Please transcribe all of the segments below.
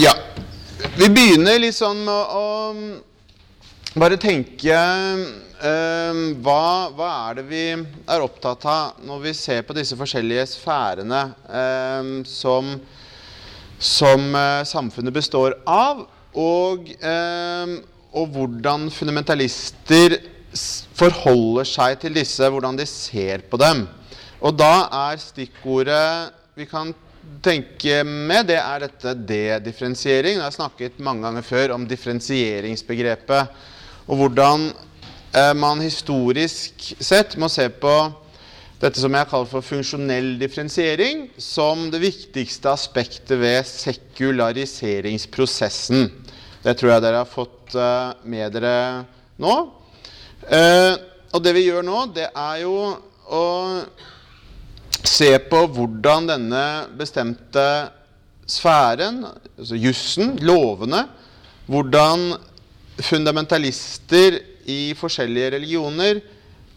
Ja. Vi begynner litt sånn med å bare tenke eh, hva, hva er det vi er opptatt av når vi ser på disse forskjellige sfærene eh, som, som eh, samfunnet består av, og, og hvordan fundamentalister forholder seg til disse, hvordan de ser på dem. Og da er stikkordet vi kan tenke med, det er dette dedifferensiering. Jeg har snakket mange ganger før om differensieringsbegrepet, og hvordan eh, man historisk sett må se på dette som jeg kaller for funksjonell differensiering, som det viktigste aspektet ved sekulariseringsprosessen. Det tror jeg dere har fått eh, med dere nå. Eh, og det vi gjør nå, det er jo å se på hvordan denne bestemte sfæren, altså jussen, lovene, hvordan fundamentalister i forskjellige religioner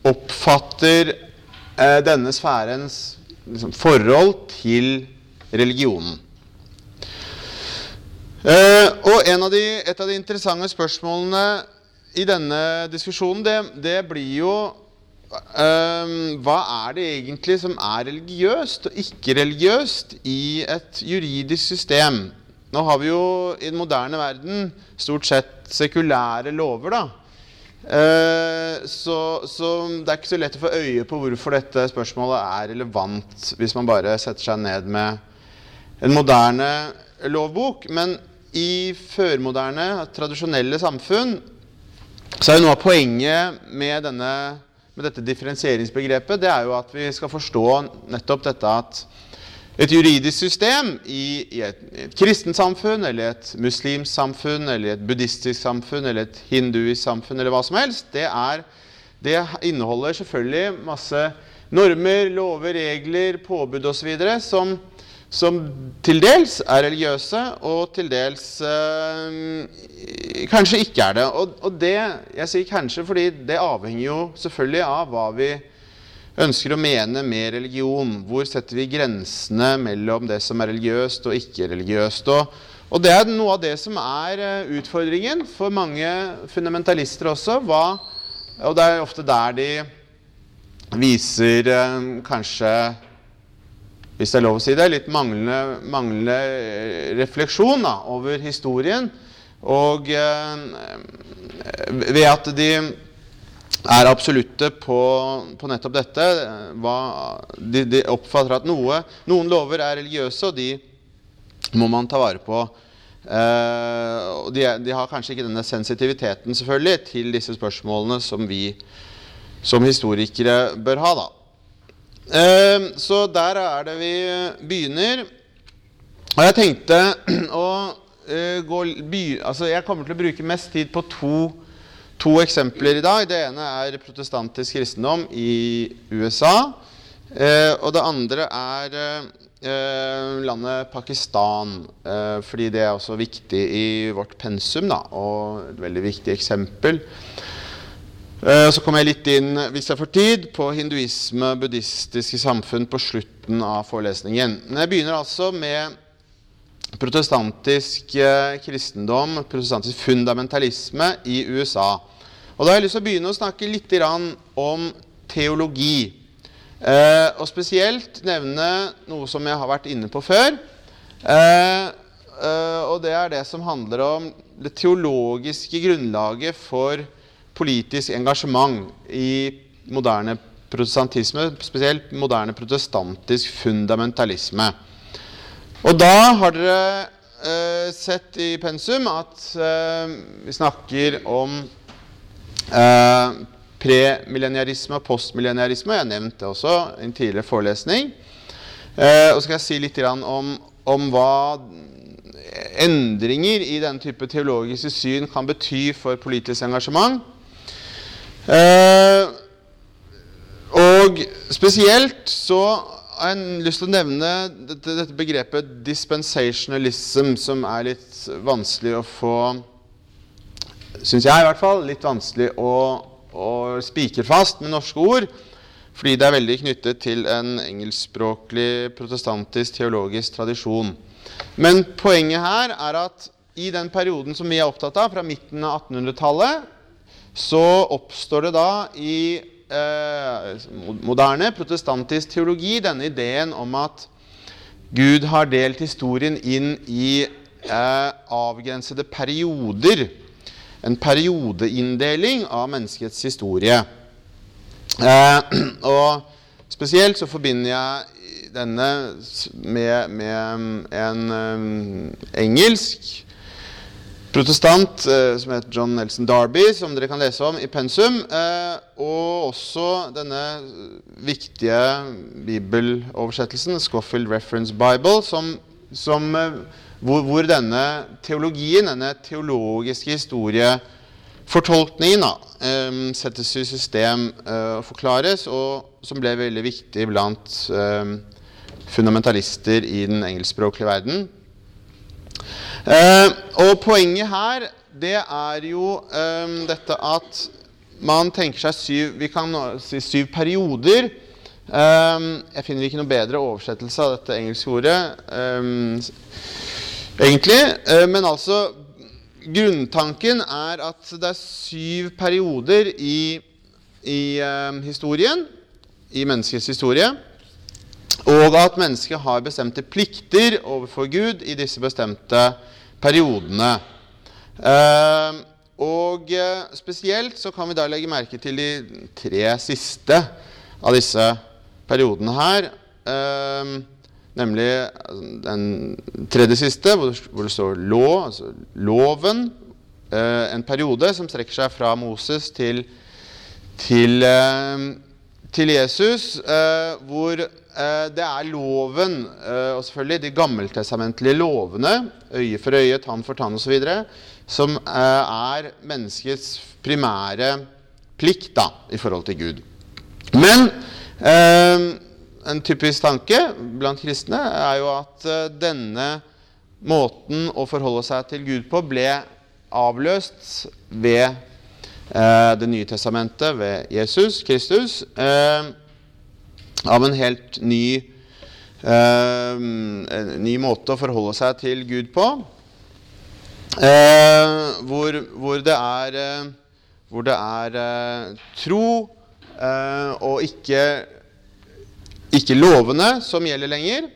oppfatter eh, denne sfærens liksom, forhold til religionen. Eh, og av de, et av de interessante spørsmålene i denne diskusjonen, det, det blir jo Ehm, hva er det egentlig som er religiøst og ikke religiøst i et juridisk system? Nå har vi jo i den moderne verden stort sett sekulære lover, da. Eh, så, så det er ikke så lett å få øye på hvorfor dette spørsmålet er relevant hvis man bare setter seg ned med en moderne lovbok. Men i førmoderne, tradisjonelle samfunn så er jo noe av poenget med denne med dette differensieringsbegrepet, det er jo at vi skal forstå nettopp dette at et juridisk system i, i et, et kristent samfunn, eller et muslimsk samfunn, eller et buddhistisk samfunn, eller et hinduisk samfunn, eller hva som helst, det, er, det inneholder selvfølgelig masse normer, lover, regler, påbud osv. som som til dels er religiøse, og til dels eh, kanskje ikke er det. Og, og det, jeg sier kanskje fordi det avhenger jo selvfølgelig av hva vi ønsker å mene med religion. Hvor setter vi grensene mellom det som er religiøst og ikke religiøst? Og, og det er noe av det som er eh, utfordringen for mange fundamentalister også. Hva, og det er ofte der de viser eh, kanskje hvis det er lov å si det, litt manglende, manglende eh, refleksjon da, over historien. Og eh, ved at de er absolutte på, på nettopp dette. Hva, de, de oppfatter at noe, noen lover er religiøse, og de må man ta vare på. Eh, de, de har kanskje ikke denne sensitiviteten selvfølgelig til disse spørsmålene som vi som historikere bør ha. da. Eh, så der er det vi begynner. Og jeg tenkte å eh, gå altså Jeg kommer til å bruke mest tid på to, to eksempler i dag. Det ene er protestantisk kristendom i USA. Eh, og det andre er eh, landet Pakistan. Eh, fordi det er også viktig i vårt pensum, da, og et veldig viktig eksempel. Eh, Så kommer jeg litt inn hvis jeg får tid, på hinduisme, buddhistiske samfunn på slutten av forelesningen. Men jeg begynner altså med protestantisk eh, kristendom, protestantisk fundamentalisme i USA. Og Da har jeg lyst til å begynne å snakke litt om teologi. Eh, og spesielt nevne noe som jeg har vært inne på før. Og det er det som handler om det teologiske grunnlaget for politisk engasjement i moderne protestantisme, spesielt moderne protestantisk fundamentalisme. Og da har dere eh, sett i pensum at eh, vi snakker om eh, premillenniarisme og postmillenniarisme. Jeg nevnte det også i en tidligere forelesning. Eh, og så skal jeg si litt om, om hva endringer i denne type teologiske syn kan bety for politisk engasjement. Eh, og spesielt så har jeg lyst til å nevne dette, dette begrepet dispensationalism, som er litt vanskelig å få Syns jeg i hvert fall. Litt vanskelig å, å spikre fast med norske ord. Fordi det er veldig knyttet til en engelskspråklig protestantisk teologisk tradisjon. Men poenget her er at i den perioden som vi er opptatt av, fra midten av 1800-tallet, så oppstår det da i eh, moderne protestantisk teologi denne ideen om at Gud har delt historien inn i eh, avgrensede perioder. En periodeinndeling av menneskets historie. Eh, og spesielt så forbinder jeg denne med, med en um, engelsk protestant eh, som heter John Nelson Darby, som dere kan lese om i pensum. Eh, og også denne viktige bibeloversettelsen, Scofield Reference Bible, som, som, eh, hvor, hvor, denne teologien, denne teologiske historiefortolkningen, eh, settes i system og forklares, og som ble veldig viktig blant fundamentalister i den engelskspråklige verden. Eh, og poenget her, det er jo eh, dette at man tenker seg syv Vi kan si syv perioder. Eh, jeg finner ikke noe bedre oversettelse av dette engelske ordet, eh, egentlig. Eh, men altså Grunntanken er at det er syv perioder i, i eh, historien, i menneskets historie. Og at mennesket har bestemte plikter overfor Gud i disse bestemte periodene. Eh, og eh, spesielt så kan vi da legge merke til de tre siste av disse periodene her. Eh, nemlig den tredje siste, hvor det, står lov, altså loven. En periode som strekker seg fra Moses til, til, til Jesus, hvor Eh, det er loven, eh, og selvfølgelig de gammeltestamentlige lovene, øye for øye, tann for tann osv., som eh, er menneskets primære plikt da, i forhold til Gud. Men en typisk tanke blant kristne er jo at denne måten å forholde seg til Gud på ble avløst ved Det nye testamentet, ved Jesus Kristus av en helt ny, eh, ny måte å forholde seg til Gud på. Eh, hvor, hvor, det er, uh, hvor det er tro og ikke, ikke lovene som gjelder lenger.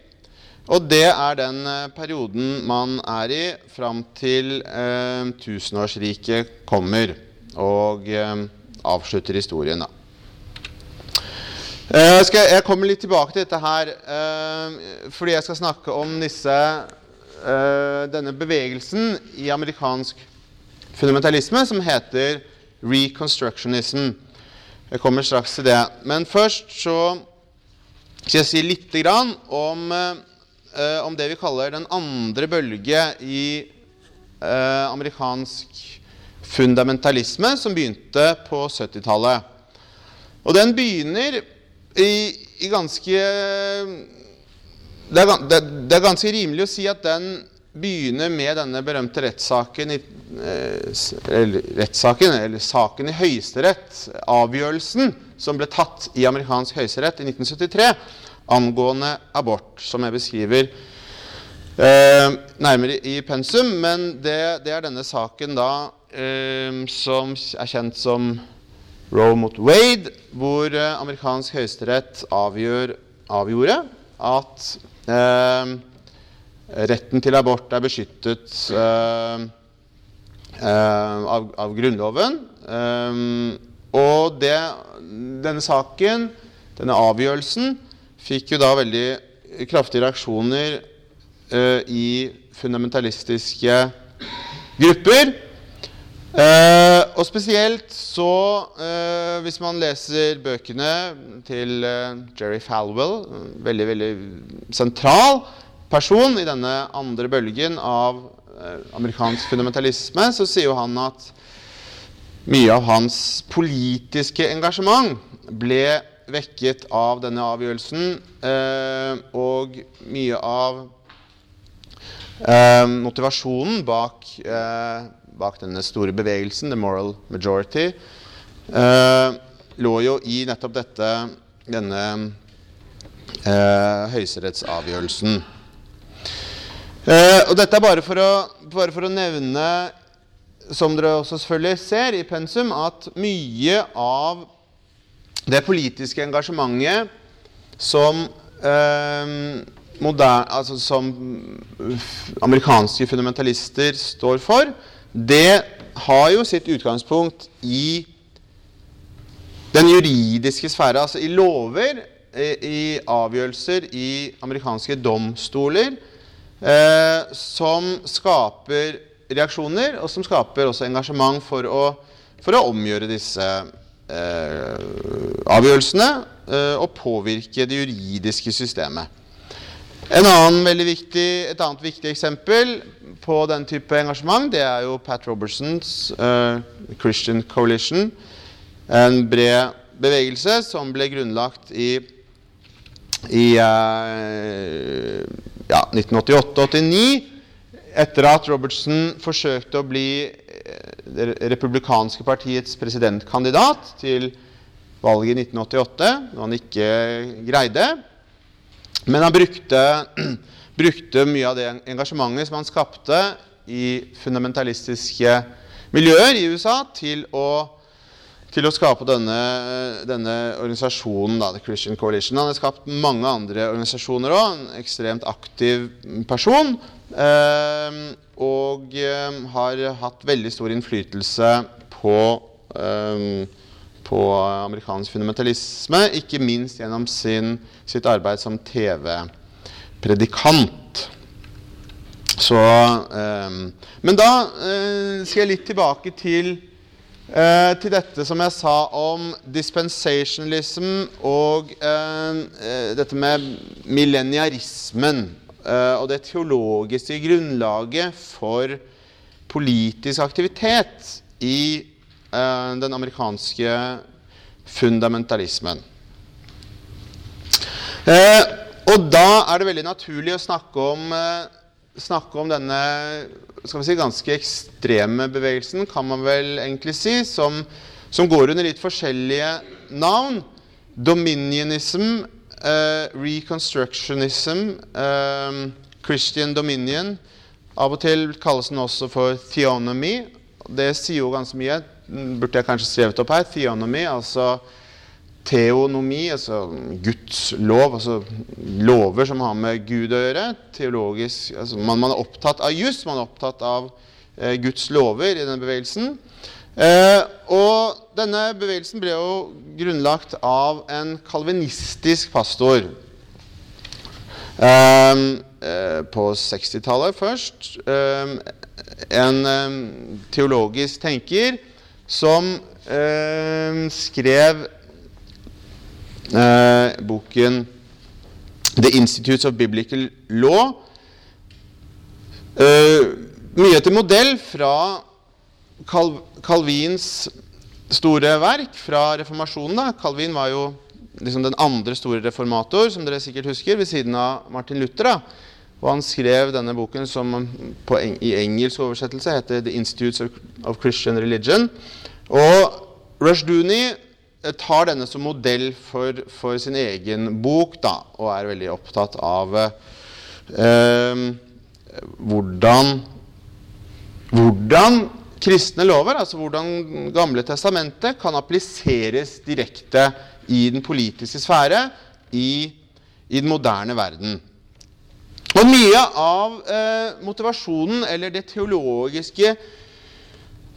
Og det er den perioden man er i fram til tusenårsriket kommer og avslutter historien. da. Jeg, eh, skal, jeg, kommer litt tilbake til dette her uh, fordi jeg skal snakke om disse, uh, denne bevegelsen i amerikansk fundamentalisme som heter reconstructionism. Jeg kommer straks til det. Men først så skal jeg si litt om, om det vi kaller den andre bølge i amerikansk fundamentalisme, som begynte på 70-tallet. Og den begynner i, i ganske det er, det, det er, ganske rimelig å si at den begynner med denne berømte rettssaken eh, eller, rettssaken, eller saken i Høyesterett, avgjørelsen som ble tatt i amerikansk høyesterett i 1973 angående abort, som jeg beskriver eh, nærmere i pensum. Men det, det, er denne saken da eh, som er kjent som Roe mot Wade, hvor eh, amerikansk høyesterett avgjorde at eh, retten til abort er beskyttet eh, eh av, av, Grunnloven. Eh, og det, denne saken, denne avgjørelsen, fikk jo da veldig kraftige reaksjoner i fundamentalistiske grupper. Uh, og spesielt så eh, Hvis man leser bøkene til eh, Jerry Falwell, veldig veldig sentral person i denne andre bølgen av amerikansk fundamentalisme, så sier jo han at mye av hans politiske engasjement ble vekket av denne avgjørelsen, og mye av motivasjonen bak bak denne store bevegelsen, The Moral Majority, eh, lå jo i nettopp dette, denne eh, høyesterettsavgjørelsen. Eh, og dette er bare for, å, bare for å nevne, som dere også selvfølgelig ser i pensum, at mye av det politiske engasjementet som, eh, moderne, altså som amerikanske fundamentalister står for, det har jo sitt utgangspunkt i den juridiske sfære, altså i lover, i avgjørelser i amerikanske domstoler, eh, som skaper reaksjoner, og som skaper også engasjement for å, for å omgjøre disse eh, avgjørelsene eh, og påvirke det juridiske systemet. Annen viktig, et annet viktig eksempel på den type engasjement det er jo Pat Robertsons uh, Christian Coalition. En bred bevegelse som ble grunnlagt i, i uh, ja, 1988-89 etter at Robertson forsøkte å bli eh, det republikanske partiets presidentkandidat til valget i 1988, når han ikke greide. Men han brukte, brukte, mye av det engasjementet som han skapte i fundamentalistiske miljøer i USA, til å, til å skape denne, denne organisasjonen, da, The Christian Coalition. Han har skapt mange andre organisasjoner òg. En ekstremt aktiv person. Eh, og eh, har hatt veldig stor innflytelse på eh, på amerikansk fundamentalisme, ikke minst gjennom sin, sitt arbeid som TV-predikant. Så, eh, men da eh, skal jeg litt tilbake til, eh, til, dette som jeg sa om dispensationalism og eh, eh, dette med millenniarismen eh, og det teologiske grunnlaget for politisk aktivitet i den amerikanske fundamentalismen. Eh, og da er det veldig naturlig å snakke om, eh, snakke om denne si, ganske ekstreme bevegelsen, kan man vel egentlig si, som, som går under litt forskjellige navn. Dominionism, uh, reconstructionism, uh, Christian dominion. Av og til kalles den også for theonomy. Det sier jo ganske mye burde jeg kanskje skrevet opp her. Theonomy, altså teonomi, altså Guds lov, altså lover som har med Gud å gjøre. Teologisk, altså man, man, er opptatt av juss, man er opptatt av eh, Guds lover i denne bevegelsen. Eh, og denne bevegelsen ble jo grunnlagt av en kalvinistisk pastor. Eh, eh på 60-tallet først. Eh, en eh, teologisk tenker som skrev boken 'The Institutes of Biblical Law'. Eh, mye etter modell fra Cal Calvins store verk fra reformasjonen. Da. Calvin var jo liksom den andre store reformator, som dere sikkert husker, ved siden av Martin Luther. Da. Og han skrev denne boken som en, i engelsk oversettelse heter 'The Institutes of, of Christian Religion'. Og Rush eh, tar denne som modell for, for, sin egen bok, da, og er veldig opptatt av eh, hvordan, hvordan kristne lover, altså hvordan Gamle testamentet, kan appliseres direkte i den politiske sfære i, i den moderne verden. Og mye av eh, motivasjonen, eller det teologiske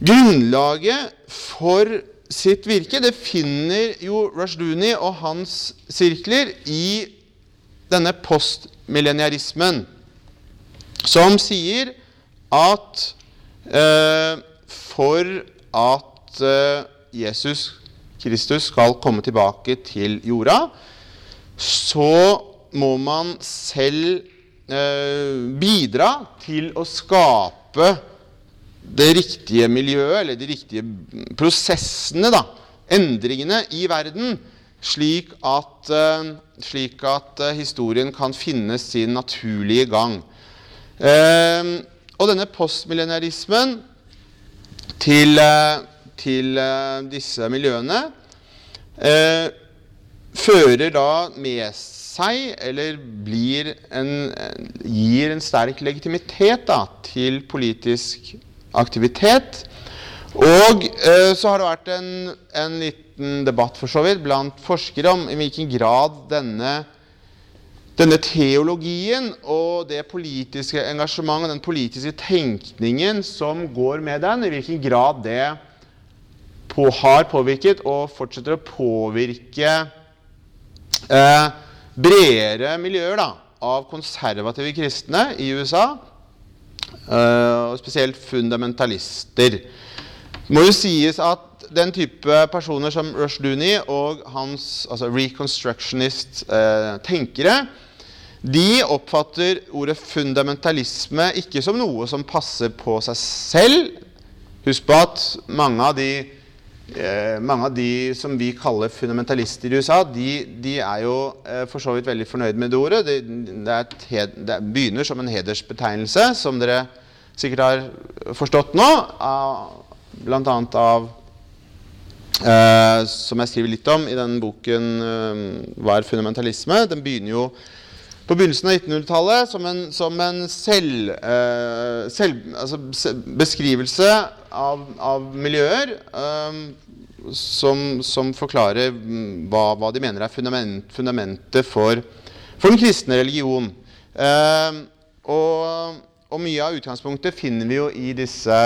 Grunnlaget for sitt virke det finner jo Rushduni og hans sirkler i denne postmillenniarismen, som sier at eh, for at eh, Jesus Kristus skal komme tilbake til jorda, så må man selv eh, bidra til å skape det riktige miljøet, eller de riktige prosessene, da, endringene i verden, slik at, uh, slik at uh, historien kan finne sin naturlige gang. Uh, og denne postmillenarismen til, til disse miljøene fører da med seg, eller en, gir en sterk legitimitet da, til politisk aktivitet. Og eh, så har det vært en, en, liten debatt for så vidt blant forskere om i hvilken grad denne, denne teologien og det politiske engasjementet, den politiske tenkningen som går med den, i hvilken grad det på, har påvirket og fortsetter å påvirke eh, bredere miljøer da, av konservative kristne i USA. Eh, og spesielt fundamentalister. Det må jo sies at den type personer som Rush Dooney og hans altså reconstructionist-tenkere eh, de oppfatter ordet fundamentalisme ikke som noe som passer på seg selv. Husk på at mange av de Eh, mange av de som vi kaller fundamentalister i USA, de, de er jo eh, for så vidt veldig fornøyd med det ordet. Det, det, hed, det, begynner som en hedersbetegnelse, som dere sikkert har forstått nå, bl.a. av eh, Som jeg skriver litt om i den boken eh, 'Hva er fundamentalisme?' Den begynner jo på begynnelsen av 1900-tallet som en, som en selv, eh, selv, altså beskrivelse av, av miljøer eh, som, som, forklarer hva, hva, de mener er fundament, fundamentet for, for, den kristne religion. Eh, og, og, mye av utgangspunktet finner vi jo i disse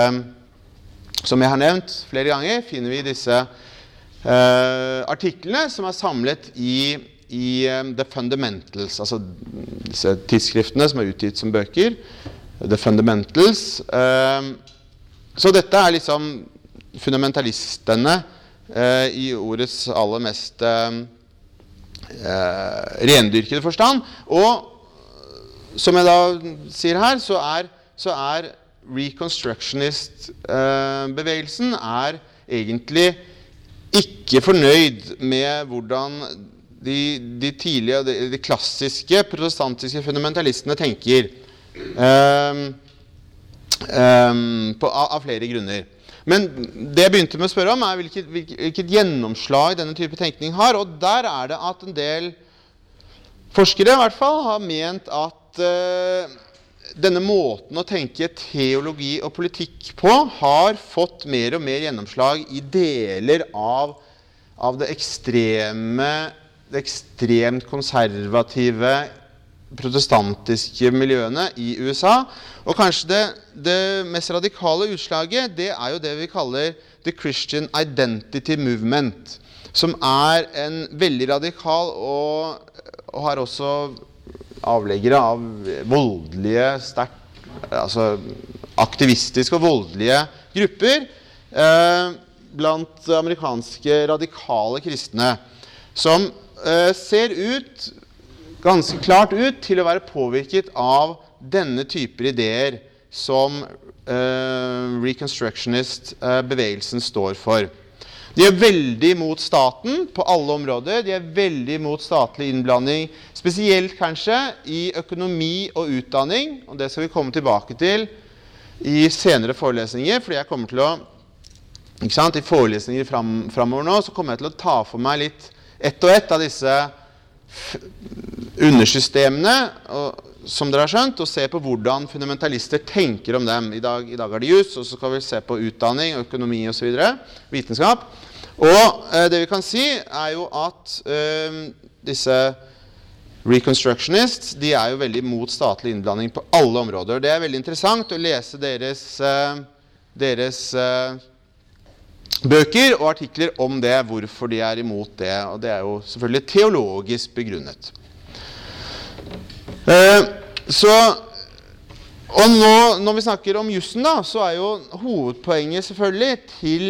Som jeg har nevnt flere ganger, finner vi i disse eh, artiklene som er samlet i i um, The Fundamentals, altså disse tidsskriftene som er utgitt som bøker. The Fundamentals. Um, så dette er liksom fundamentalistene uh, i ordets aller mest rendyrkede forstand. Og som jeg da sier her, så er, så er reconstructionist-bevegelsen er egentlig ikke fornøyd med hvordan de, de tidlige, de, de, klassiske protestantiske fundamentalistene tenker. Um, um, på, av, av, flere grunner. Men det jeg begynte med å spørre om, er hvilket, hvilket, gjennomslag denne type tenkning har. Og der er det at en del forskere i hvert fall har ment at uh, denne måten å tenke teologi og politikk på har fått mer og mer gjennomslag i deler av, av det ekstreme ekstremt konservative protestantiske miljøene i USA. Og kanskje det, det, mest radikale utslaget det er jo det vi kaller The Christian Identity Movement. Som er en veldig radikal og, og har også avleggere av voldelige, sterkt altså aktivistiske og voldelige grupper eh, blant amerikanske radikale kristne. Som ser ut, ganske klart ut til å være påvirket av denne typer ideer som uh, reconstructionist-bevegelsen uh, står for. De er veldig mot staten på alle områder. De er veldig mot statlig innblanding, spesielt kanskje i økonomi og utdanning. Og det skal vi komme tilbake til i senere forelesninger. fordi jeg kommer til å, I forelesninger fram, framover nå så kommer jeg til å ta for meg litt ett og ett av disse undersystemene og, som dere har skjønt, og se på hvordan fundamentalister tenker om dem. I dag, i dag er det jus, og så skal vi se på utdanning, økonomi osv. Vitenskap. Og eh, det vi kan si, er jo at eh, disse reconstructionists de er jo veldig mot statlig innblanding på alle områder. Det er veldig interessant å lese deres, eh, deres eh, bøker og artikler om det, hvorfor de er imot det. Og det er jo selvfølgelig teologisk begrunnet. Eh, så, og nå, når vi snakker om jussen, da, så er jo hovedpoenget selvfølgelig til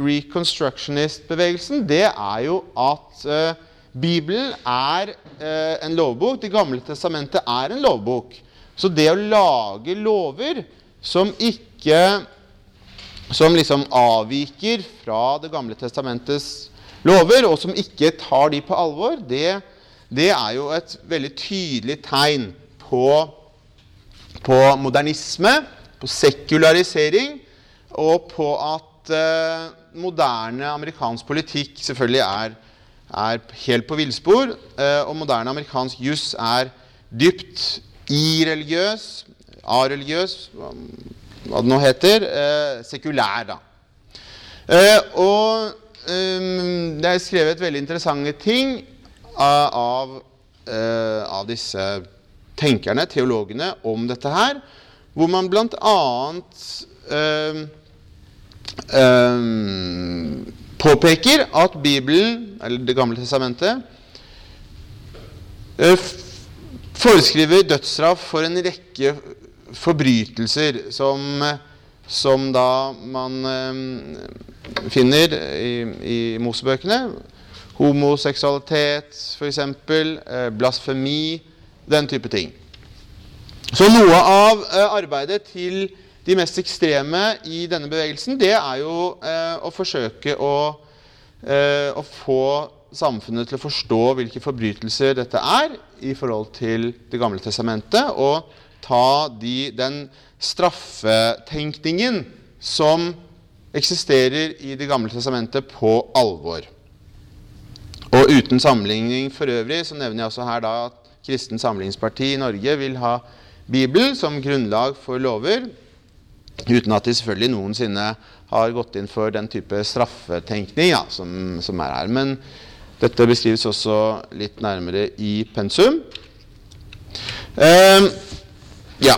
reconstructionist-bevegelsen det er jo at eh, Bibelen er eh, en lovbok. Det gamle testamentet er en lovbok. Så det å lage lover som ikke som liksom avviker fra Det gamle testamentets lover, og som ikke tar de på alvor, det, det er jo et veldig tydelig tegn på, på modernisme, på sekularisering, og på at eh, moderne amerikansk politikk selvfølgelig er, er helt på villspor. Eh, og moderne amerikansk juss er dypt ireligiøs, areligiøs, hva det nå heter, eh, sekulær. da. Eh, og um, det er skrevet veldig interessante ting av, av disse tenkerne, teologene, om dette her. Hvor man bl.a. Uh, uh, påpeker at Bibelen, eller Det gamle testamentet, uh, foreskriver dødsstraff for en rekke forbrytelser som, som da man finner i, i Mosebøkene. Homoseksualitet, f.eks. Eh, blasfemi. Den type ting. Så noe av eh, arbeidet til de mest ekstreme i denne bevegelsen, det er jo eh, å forsøke å, eh, å, få samfunnet til å forstå hvilke forbrytelser dette er i forhold til Det gamle testamentet, og ta de, den straffetenkningen som eksisterer i Det gamle testamentet, på alvor. Og uten sammenligning for øvrig så nevner jeg også her da at Kristen Samlingsparti i Norge vil ha Bibelen som grunnlag for lover, uten at de selvfølgelig noensinne har gått inn for den type straffetenkning ja, som, som, er her. Men dette beskrives også litt nærmere i pensum. Uh, ja.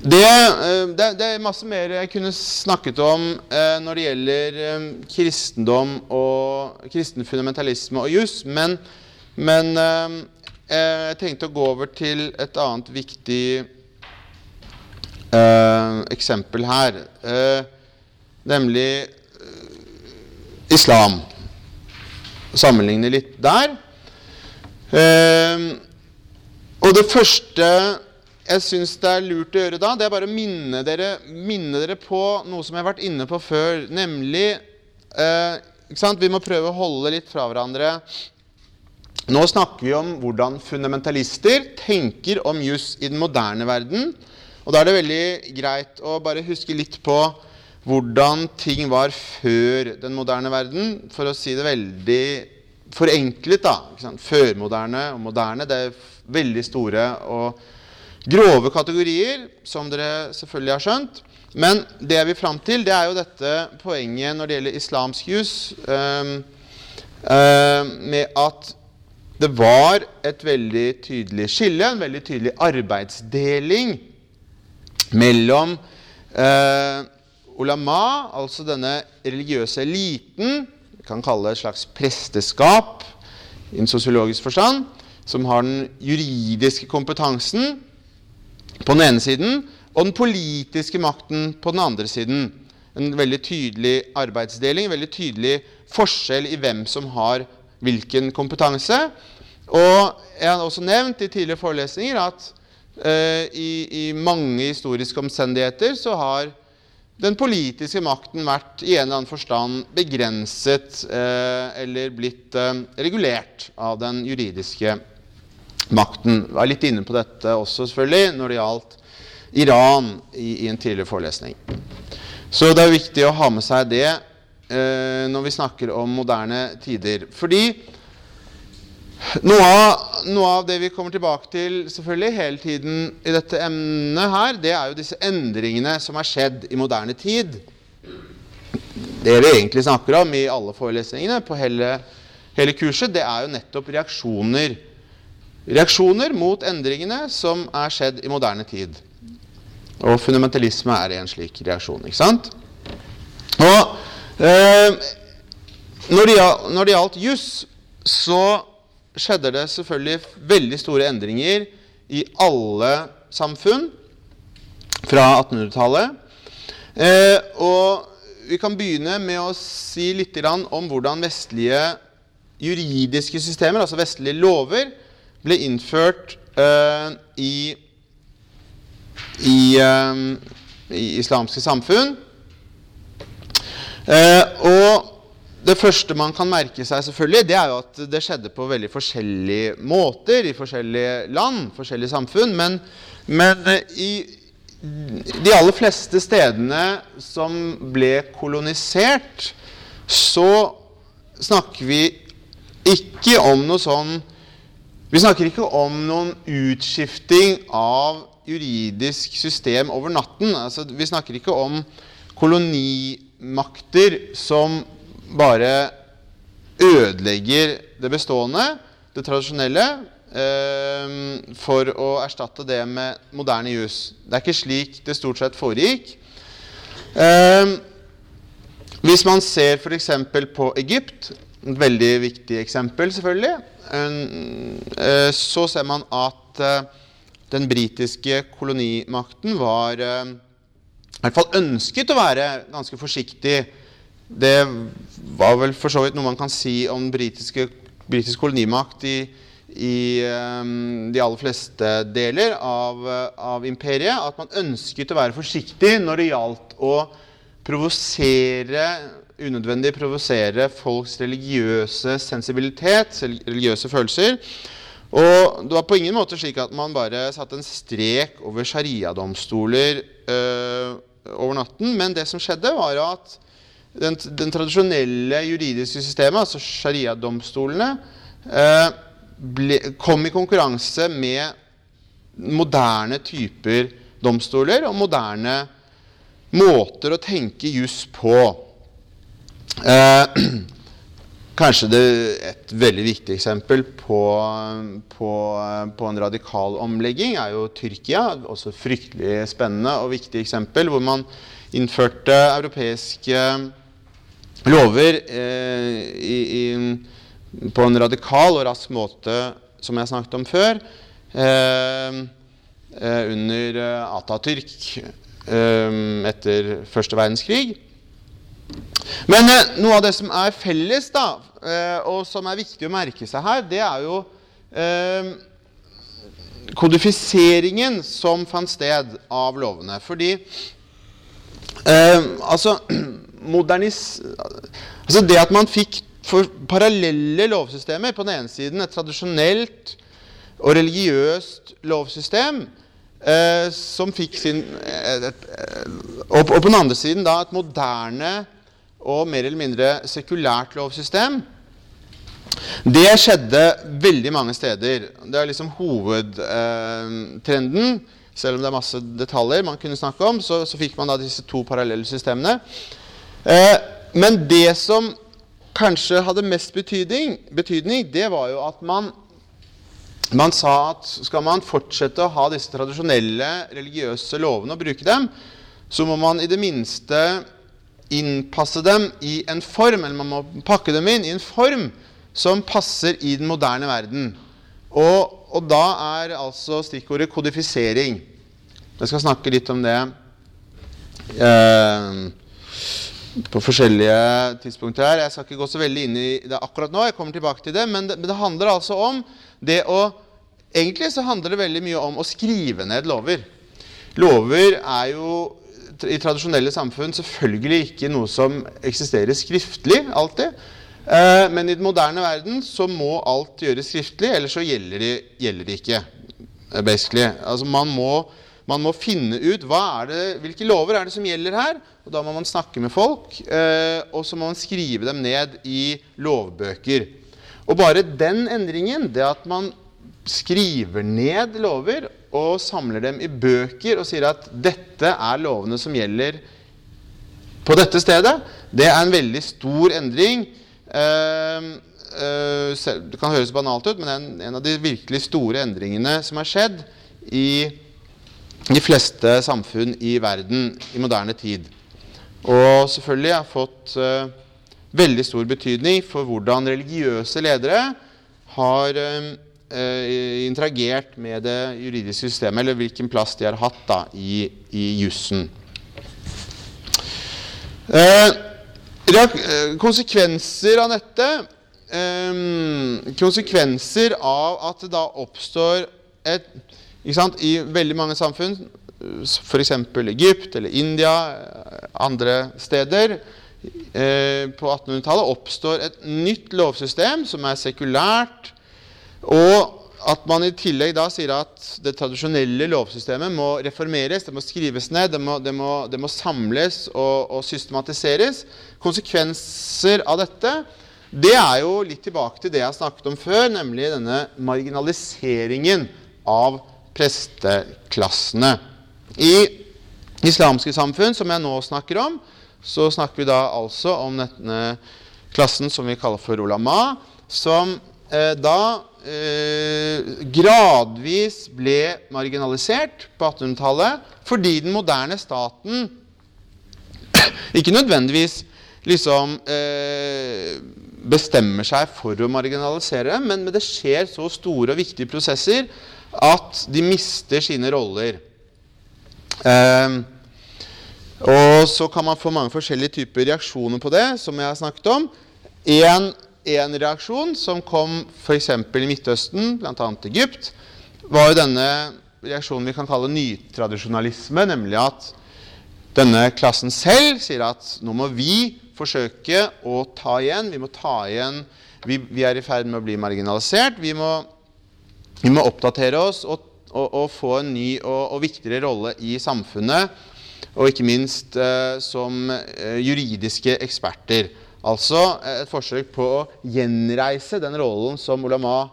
Det, eh, det, det, er masse mer jeg kunne snakket om eh, når det gjelder eh, kristendom og kristen fundamentalisme og jus, men, men jeg tenkte å gå over til et annet viktig eksempel her, nemlig islam. Sammenligne litt der. og det første jeg syns det er lurt å gjøre da, det er bare å minne dere, minne dere på noe som jeg har vært inne på før, nemlig eh, Vi må prøve å holde litt fra hverandre. Nå snakker vi om hvordan fundamentalister tenker om juss i den moderne verden. Og da er det veldig greit å bare huske litt på hvordan ting var før den moderne verden, for å si det veldig forenklet. da. Førmoderne og moderne, det er veldig store og grove kategorier, som dere selvfølgelig har skjønt. Men det jeg vil fram til, det er jo dette poenget når det gjelder islamsk jus, eh, eh, med at det var et veldig tydelig skille, en veldig tydelig arbeidsdeling mellom eh, ulama, altså denne religiøse eliten, vi kan kalle det et slags presteskap i en sosiologisk forstand, som har den juridiske kompetansen, på den ene siden, og den politiske makten på den andre siden. En veldig tydelig arbeidsdeling, en veldig tydelig forskjell i hvem som har hvilken kompetanse. Og jeg har også nevnt i tidligere forelesninger at uh, i, i, mange historiske omstendigheter så har den politiske makten vært i en eller annen forstand begrenset uh, eller blitt uh, regulert av den juridiske makten. Var litt inne på dette også selvfølgelig når det gjaldt Iran i, i en tidligere forelesning. Så det er viktig å ha med seg det eh, når vi snakker om moderne tider. Fordi noe av, noe av, det vi kommer tilbake til selvfølgelig hele tiden i dette emnet her, det er jo disse endringene som har skjedd i moderne tid. Det vi egentlig snakker om i alle forelesningene på hele, hele kurset, det er jo nettopp reaksjoner Reaksjoner mot endringene som er skjedd i moderne tid. Og fundamentalisme er en slik reaksjon. ikke sant? Og eh, når, det, når det gjaldt juss, så skjedde det selvfølgelig veldig store endringer i alle samfunn fra 1800-tallet. Eh, og vi kan begynne med å si litt om hvordan vestlige juridiske systemer, altså vestlige lover, ble innført uh, i, i, um, i, islamske samfunn. Uh, og det første man kan merke seg, selvfølgelig, det er jo at det skjedde på veldig forskjellige måter i forskjellige land, forskjellige samfunn. Men, men i de aller fleste stedene som ble kolonisert, så snakker vi ikke om noe sånn Vi snakker ikke om noen utskifting av juridisk system over natten. Altså, vi snakker ikke om kolonimakter som bare ødelegger det bestående, det tradisjonelle, eh, for å erstatte det med moderne jus. Det er ikke slik det stort sett foregikk. Eh, hvis man ser f.eks. på Egypt, et veldig viktig eksempel selvfølgelig, så ser man at eh, den britiske kolonimakten var eh, i hvert fall ønsket å være ganske forsiktig. Det var vel for så vidt noe man kan si om britiske, britisk kolonimakt i, i de aller fleste deler av, av, imperiet. At man ønsket å være forsiktig når det gjaldt å provosere unødvendig provosere folks religiøse sensibilitet, religiøse følelser. Og det var på ingen måte slik at man bare satte en strek over shariadomstoler øh, over natten. Men det som skjedde, var at den, den tradisjonelle juridiske systemet, altså sharia-domstolene, eh, kom i konkurranse med moderne typer domstoler og moderne måter å tenke juss på. Eh, kanskje det, et veldig viktig eksempel på, på, på, en radikal omlegging er jo Tyrkia. Også fryktelig spennende og viktig eksempel, hvor man innførte europeiske lover eh, i, i, på en radikal og rask måte, som jeg snakket om før, eh, eh under Atatürk eh, etter første verdenskrig. Men eh, noe av det som er felles, da, eh, og som er viktig å merke seg her, det er jo eh, kodifiseringen som fant sted av lovene. Fordi eh, altså, modernis, altså Det at man fikk parallelle lovsystemer På den ene siden et tradisjonelt og religiøst lovsystem eh, som fikk sin et, og, og, på den andre siden da et moderne og mer eller mindre sekulært lovsystem. Det skjedde veldig mange steder. Det er liksom hovedtrenden. Selv om det er masse detaljer man kunne snakke om, så, så fikk man da disse to parallelle systemene. Eh, men det som kanskje hadde mest betydning, betydning, det var jo at man, man sa at skal man fortsette å ha disse tradisjonelle religiøse lovene og bruke dem, så må man i det minste innpasse dem i en form, eller man må pakke dem inn i en form som passer i den moderne verden. Og, og da er altså stikkordet kodifisering. Jeg skal snakke litt om det eh, på forskjellige tidspunkter her. Jeg skal ikke gå så veldig inn i det akkurat nå, jeg kommer tilbake til det. Men det, men det handler altså om det å Egentlig så handler det veldig mye om å skrive ned lover. Lover er jo i tradisjonelle samfunn selvfølgelig ikke noe som eksisterer skriftlig alltid. Eh, men i den moderne verden så må alt gjøres skriftlig, ellers så gjelder det, gjelder det ikke. Eh, basically. Altså man må, man må finne ut det, hvilke lover er det som gjelder her. og Da må man snakke med folk, eh, og så må man skrive dem ned i lovbøker. Og bare den endringen, det at man skriver ned lover og samler dem i bøker og sier at dette er lovene som gjelder på dette stedet, det er en veldig stor endring. Eh, eh, det kan høres banalt ut, men det er en av de virkelig store endringene som har skjedd i de fleste samfunn i verden i moderne tid. Og selvfølgelig har fått uh, veldig stor betydning for hvordan religiøse ledere har eh, interagert med det juridiske systemet, eller hvilken plass de har hatt da, i, i jussen. Eh, eh konsekvenser av dette eh, Konsekvenser av at det da oppstår et I veldig mange samfunn, f.eks. Egypt eller India, andre steder, eh, på 1800-tallet oppstår et nytt lovsystem som er sekulært, og at man i tillegg da sier at det tradisjonelle lovsystemet må reformeres, det må skrives ned, det må, det må, det må samles og, og, systematiseres. Konsekvenser av dette det er jo litt tilbake til det jeg snakket om før, nemlig denne marginaliseringen av presteklassene. I islamske samfunn, som jeg nå snakker om, så snakker vi da altså om denne klassen som vi kaller for ulama, som eh, da eh, gradvis ble marginalisert på 1800-tallet fordi den moderne staten ikke nødvendigvis liksom eh, bestemmer seg for å marginalisere men det skjer så store og viktige prosesser at de mister sine roller. Eh, og så kan man få mange forskjellige typer reaksjoner på det, som jeg har snakket om. En, en reaksjon som kom f.eks. i Midtøsten, bl.a. Egypt, var jo denne reaksjonen vi kan kalle nytradisjonalisme, nemlig at denne klassen selv sier at nå må vi forsøke å ta igjen. Vi må ta igjen Vi, vi er i ferd med å bli marginalisert. Vi må, vi må oppdatere oss og, og, og, få en ny og, og viktigere rolle i samfunnet. Og ikke minst eh, som eh, juridiske eksperter. Altså et forsøk på å gjenreise den rollen som ulama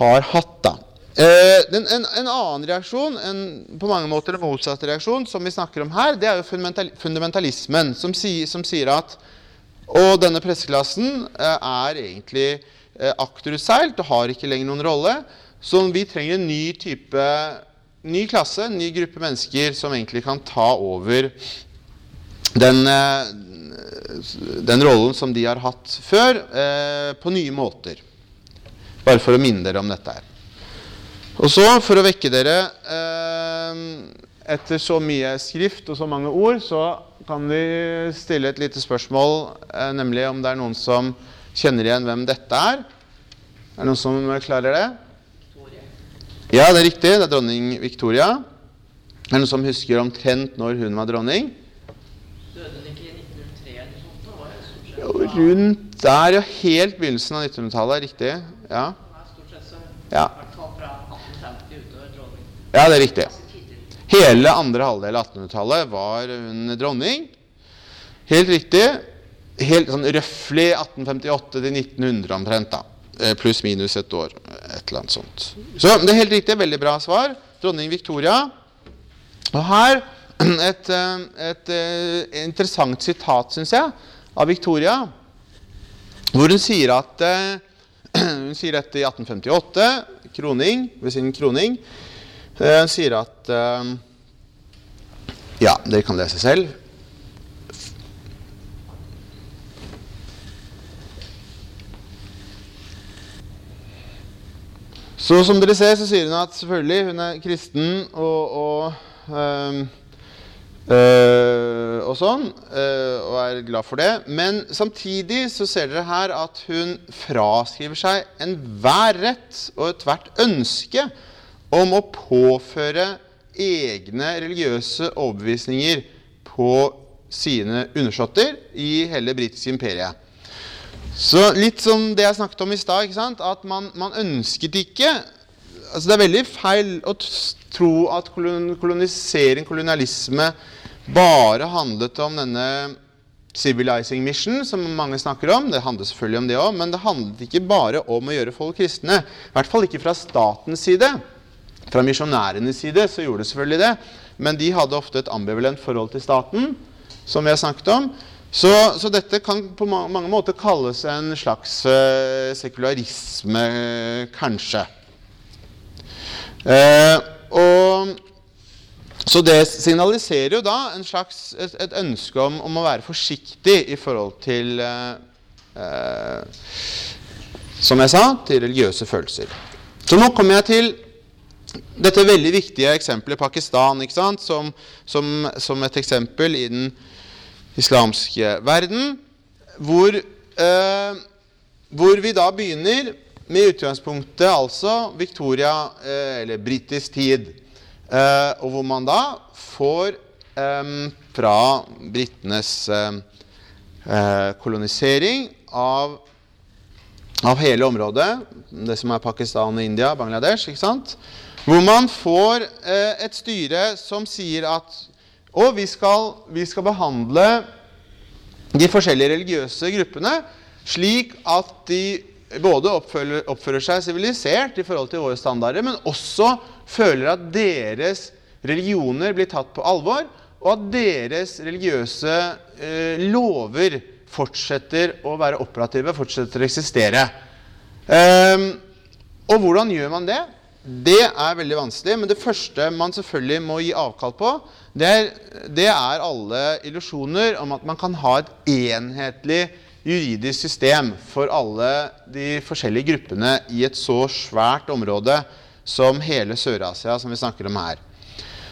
har hatt. da. Eh, en, en, en, annen reaksjon, en på mange måter en motsatt reaksjon, som vi snakker om her, det er jo fundamental, fundamentalismen, som, si, som, sier at Og denne presseklassen eh, er egentlig eh, akterutseilt og har ikke lenger noen rolle. Så vi trenger en ny type ny klasse, en ny gruppe mennesker som egentlig kan ta over den, eh, den rollen som de har hatt før, eh, på nye måter. Bare for å minne dere om dette her. Og så, for å vekke dere eh, Etter så mye skrift og så mange ord, så kan vi stille et lite spørsmål, eh, nemlig om det er noen som kjenner igjen hvem dette er. Er det noen som klarer det? Ja, det er riktig. Det er dronning Victoria. Er det noen som husker omtrent når hun var dronning? Døde hun ikke i 1903 eller noe sånt? Var det stort sett? Jo, rundt der, ja. Helt begynnelsen av 1900-tallet. Riktig. Ja. Ja. I hvert fall fra 1850 utover dronning. ja, det er riktig. Hele andre halvdel av 1800-tallet var hun dronning. Helt riktig. Helt sånn røftlig 1858 til 1900 omtrent. da. Eh, Pluss minus et år. Et eller annet sånt. Så det er helt riktig. Veldig bra svar. Dronning Victoria. Og her et, et, et, eh, interessant sitat, syns jeg, av Victoria. Hvor hun sier at eh, Hun sier dette i 1858, kroning, ved sin kroning. Eh, Hun sier at eh, Ja, dere kan lese selv. Så som dere ser, så sier hun at selvfølgelig hun er kristen og, og, ehm, eh, og sånn, eh, og er glad for det. Men samtidig så ser dere her at hun fraskriver seg enhver rett og ethvert ønske om å påføre egne religiøse overbevisninger på sine undersåtter i hele britiske imperiet. Så litt som det jeg snakket om i stad, at man, man ønsket ikke altså Det er veldig feil å tro at kolon, kolonisering, kolonialisme, bare handlet om denne civilizing mission, som mange snakker om. Det handler selvfølgelig om det òg, men det handlet ikke bare om å gjøre folk kristne. I hvert fall ikke fra statens side. Fra misjonærenes side så gjorde det selvfølgelig det, men de hadde ofte et ambivalent forhold til staten, som vi har snakket om. Så, så dette kan på mange måter kalles en slags uh, sekularisme, kanskje. Uh, og, så det signaliserer jo da slags, et, et ønske om, om å være forsiktig i forhold til eh, eh, Som jeg sa, til religiøse følelser. Så nå kommer jeg til dette veldig viktige eksempelet Pakistan? Som, som, som et eksempel i den islamske verden, hvor, eh, hvor vi da begynner med utgangspunktet altså Victoria, eh, eller britisk tid, eh, og hvor man da får eh, fra britenes eh, kolonisering av, av hele området, det som er Pakistan, India, Bangladesh, ikke sant? hvor man får eh, et styre som sier at og vi skal, vi skal behandle de forskjellige religiøse gruppene slik at de både oppfører, oppfører seg sivilisert i forhold til våre standarder, men også føler at deres religioner blir tatt på alvor, og at deres religiøse eh, lover fortsetter å være operative, fortsetter å eksistere. Um, og hvordan gjør man det? Det er veldig vanskelig, men det første man selvfølgelig må gi avkall på, det er, det er alle illusjoner om at man kan ha et enhetlig juridisk system for alle de forskjellige gruppene i et så svært område som hele Sør-Asia, som vi snakker om her.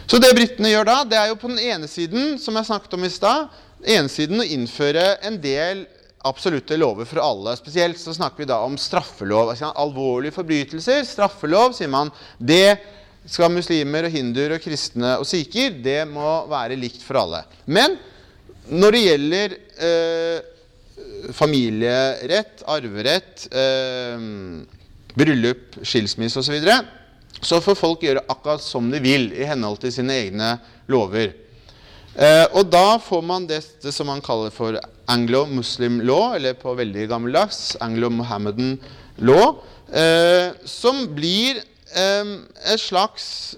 Så det britene gjør da, det er jo på den ene siden, som jeg snakket om i stad, ene siden å innføre en del absolutte lover for alle. Spesielt så snakker vi da om straffelov. Altså, alvorlige forbrytelser. Straffelov, sier man. Det skal muslimer og hinduer og kristne og sikher, det må være likt for alle. Men når det gjelder eh, familierett, arverett, eh, bryllup, skilsmisse osv., så, videre, så får folk gjøre akkurat som de vil i henhold til sine egne lover. Eh, og da får man det, det, som man kaller for anglo-muslim law, eller på veldig gammeldags anglo-mohammedan law, eh, som blir eh, et slags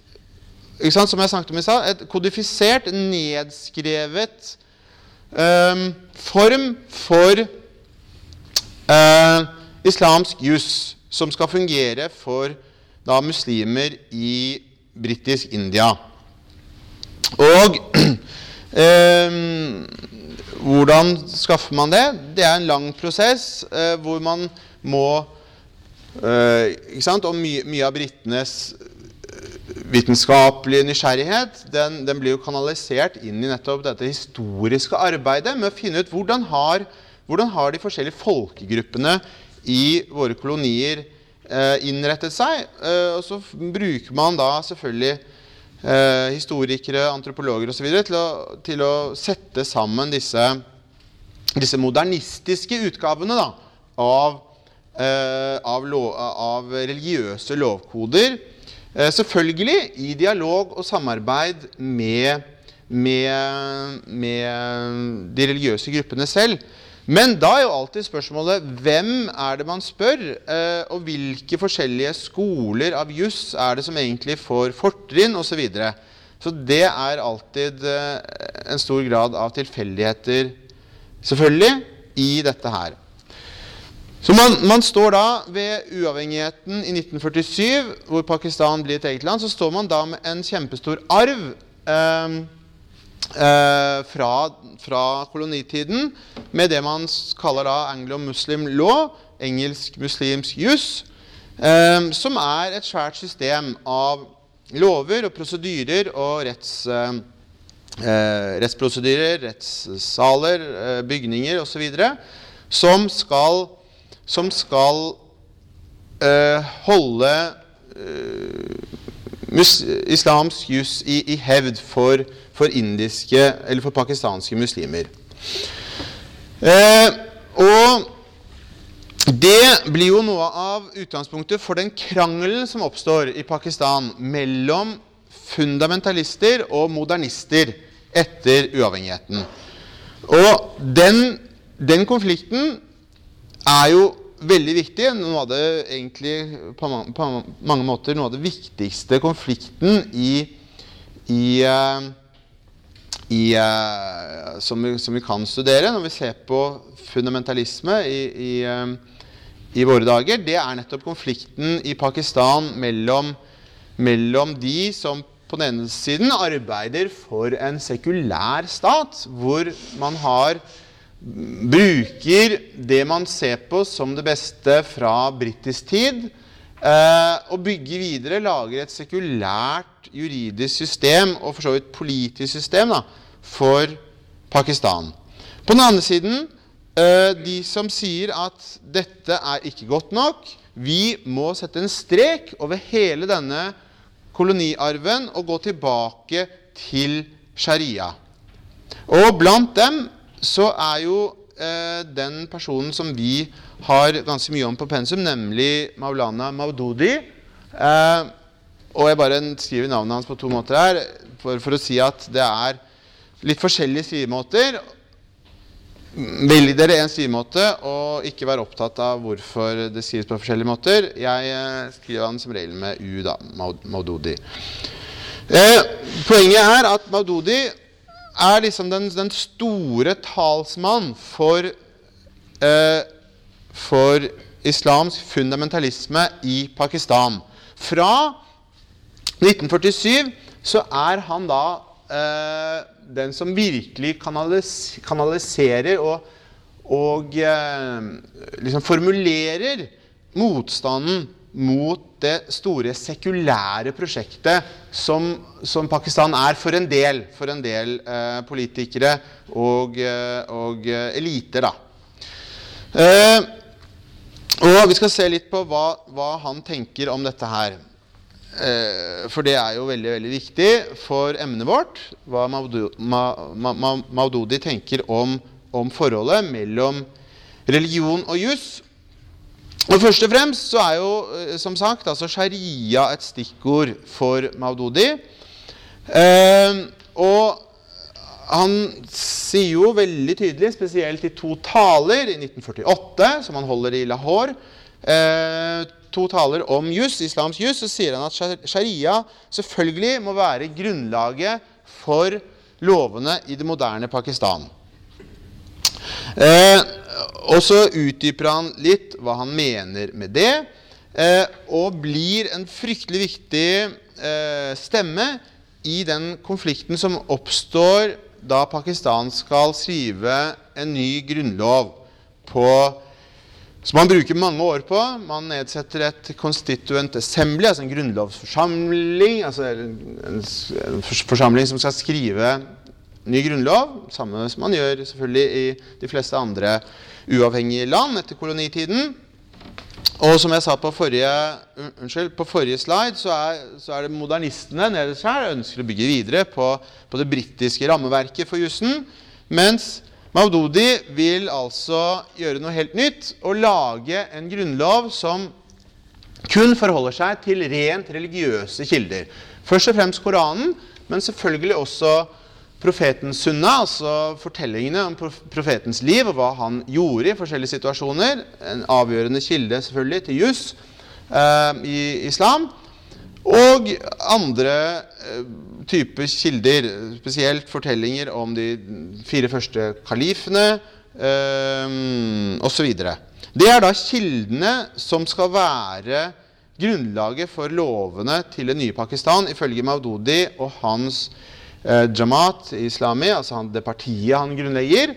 sant, Som jeg snakket om i stad, et kodifisert, nedskrevet eh, form for eh, islamsk juss som skal fungere for da muslimer i britisk India. Og Eh, hvordan skaffer man det? Det er en lang prosess eh, hvor man må eh? Og mye, mye av britenes vitenskapelige nysgjerrighet den, den, blir jo kanalisert inn i nettopp dette historiske arbeidet med å finne ut hvordan har, hvordan har de forskjellige folkegruppene i våre kolonier eh, innrettet seg. Eh, og så bruker man da selvfølgelig eh, historikere, antropologer osv. Til, å, til å sette sammen disse, disse modernistiske utgavene da, av, eh, av, lov, av, religiøse lovkoder. Eh, selvfølgelig i dialog og samarbeid med, med, med de religiøse gruppene selv. Men da er jo alltid spørsmålet hvem er det man spør, eh, og hvilke forskjellige skoler av juss er det som egentlig får fortrinn, osv. Så, videre. så det er alltid eh, en stor grad av tilfeldigheter, selvfølgelig, i dette her. Så man, man, står da ved uavhengigheten i 1947, hvor Pakistan blir et eget land, så står man da med en kjempestor arv. Eh, eh, fra, fra, kolonitiden med det man kaller da anglo-muslim law, engelsk-muslimsk juss, eh, som er et svært system av lover og prosedyrer og retts, eh, eh rettsprosedyrer, rettssaler, eh, bygninger osv. som skal, som skal eh, holde islamsk jus i, i hevd for for indiske eller for pakistanske muslimer. Eh, og det blir jo noe av utgangspunktet for den krangelen som oppstår i Pakistan mellom fundamentalister og modernister etter uavhengigheten. Og den, den konflikten er jo veldig viktig. Noe av det egentlig på, på mange måter noe av det viktigste konflikten i, i uh, i, uh, som, vi, som, vi, kan studere når vi ser på fundamentalisme i, uh, i, våre dager, det er nettopp konflikten i Pakistan mellom, mellom de som på den ene siden arbeider for en sekulær stat, hvor man har bruker det man ser på som det beste fra britisk tid, eh, og bygger videre, lager et sekulært juridisk system, og for så vidt politisk system, da, for Pakistan. På den andre siden eh, de som sier at dette er ikke godt nok. Vi må sette en strek over hele denne koloniarven og gå tilbake til sharia. Og blant dem så er jo eh, den personen som vi har ganske mye om på pensum, nemlig Maulana Maududi. Eh, og jeg bare skriver navnet hans på to måter her for, for å si at det er litt forskjellige skrivemåter. Velg dere en skrivemåte, og ikke vær opptatt av hvorfor det skrives på forskjellige måter. Jeg eh, skriver han som regel med U, da. Maud- Maududi. Eh, poenget er at Maududi er liksom den, den store talsmann for, eh, for islamsk fundamentalisme i Pakistan. Fra 1947 så er han da eh, den som virkelig kanalis kanaliserer og, og eh, liksom formulerer motstanden mot det store sekulære prosjektet som, som Pakistan er for en del, for en del eh, politikere og, eh, og eh, eliter. Eh, og vi skal se litt på hva, hva han tenker om dette her. Eh, for det er jo veldig veldig viktig for emnet vårt, hva Maududi, Ma, Ma, Ma, Maududi tenker om, om forholdet mellom religion og juss. Og Først og fremst så er jo eh, som sagt altså sharia et stikkord for Maududi. Eh, og han sier jo veldig tydelig, spesielt i to taler i 1948, som han holder i Lahore eh, To taler om jus, islams jus, så sier han at sharia selvfølgelig må være grunnlaget for lovene i det moderne Pakistan. Eh, og så utdyper han litt hva han mener med det, eh, og blir en fryktelig viktig eh, stemme i den konflikten som oppstår da Pakistan skal skrive en ny grunnlov på som man bruker mange år på. Man nedsetter et constituent assembly, altså en grunnlovsforsamling. altså en, forsamling som skal skrive ny grunnlov. Samme som man gjør selvfølgelig i de fleste andre uavhengige land etter kolonitiden. Og som jeg sa på forrige, unnskyld, på forrige slide, så er, så er det modernistene nederst her ønsker å bygge videre på, på det britiske rammeverket for jussen. Mens Maududi vil altså gjøre noe helt nytt og lage en grunnlov som kun forholder seg til rent religiøse kilder. Først og fremst Koranen, men selvfølgelig også profetens sunna, altså fortellingene om profetens liv og hva han gjorde i forskjellige situasjoner. En avgjørende kilde selvfølgelig til juss eh, i islam. Og andre eh, typer kilder, spesielt fortellinger om de fire første kalifene eh, osv. Det er da kildene som skal være grunnlaget for lovene til det nye Pakistan, ifølge Maududi og hans eh, Jamaat Islami, altså han, det partiet han grunnlegger.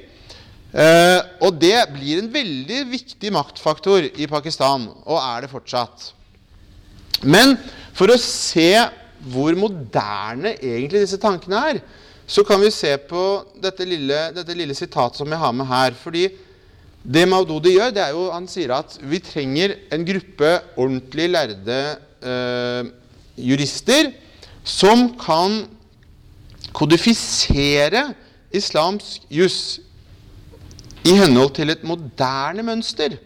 Eh, og det blir en veldig viktig maktfaktor i Pakistan, og er det fortsatt. Men for å se hvor moderne egentlig disse tankene er, så kan vi se på dette lille, dette lille sitatet som jeg har med her. fordi det Maududi gjør, det er jo Han sier at vi trenger en gruppe ordentlig lærde eh, jurister som kan kodifisere islamsk juss i henhold til et moderne mønster.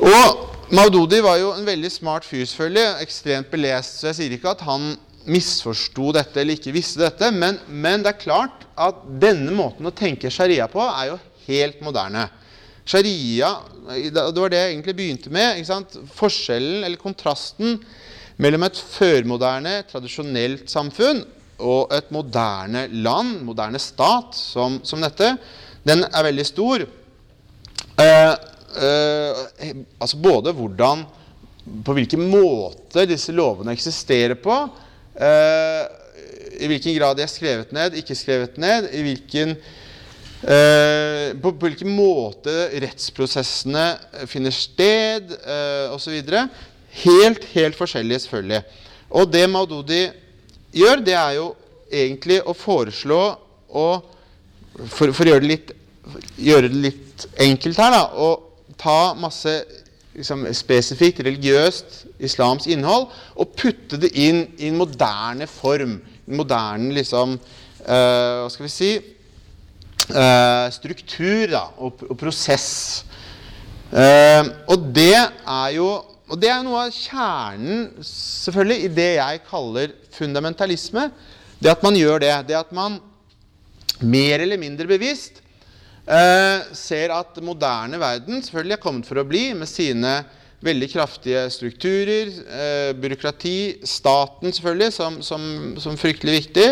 Og Maududi var jo en veldig smart fyr, selvfølgelig, ekstremt belest, så jeg sier ikke at han misforsto dette eller ikke visste dette, men, men det er klart at denne måten å tenke sharia på er jo helt moderne. Sharia, det var det jeg egentlig begynte med. Forskjellen, eller kontrasten, mellom et førmoderne, tradisjonelt samfunn og et moderne land, moderne stat, som, som dette, den er veldig stor. Eh, eh, altså både hvordan På hvilken måte disse lovene eksisterer på. eh, I hvilken grad de er skrevet ned, ikke skrevet ned. I hvilken Uh, på, på hvilken måte rettsprosessene finner sted, eh, osv. Helt, helt forskjellige, selvfølgelig. Og det Maududi gjør, det er jo egentlig å foreslå å for, for å gjøre det, litt, gjøre det litt enkelt her, da, å ta masse liksom, spesifikt religiøst islamsk innhold og putte det inn i en moderne form. En moderne liksom Uh, Hva skal vi si uh, Struktur da, og, og prosess. Uh, og det er jo og det er noe av kjernen selvfølgelig i det jeg kaller fundamentalisme. Det at man gjør det. Det at man mer eller mindre bevisst eh, ser at moderne verden selvfølgelig er kommet for å bli med sine veldig kraftige strukturer, eh, byråkrati, staten selvfølgelig som, som, som fryktelig viktig,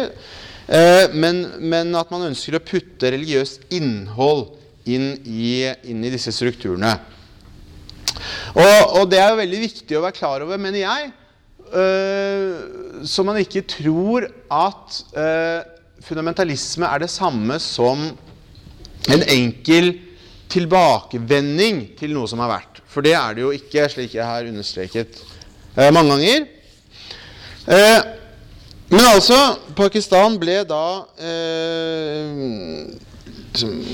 eh, men, men, at man ønsker å putte religiøst innhold inn i, inn i disse strukturene. Og, og, det er jo veldig viktig å være klar over, mener jeg, øh, så man ikke tror at øh, fundamentalisme er det samme som en enkel tilbakevending til noe som har vært. For det er det jo ikke, slik jeg har understreket øh, mange ganger. Eh, men altså, Pakistan ble da eh,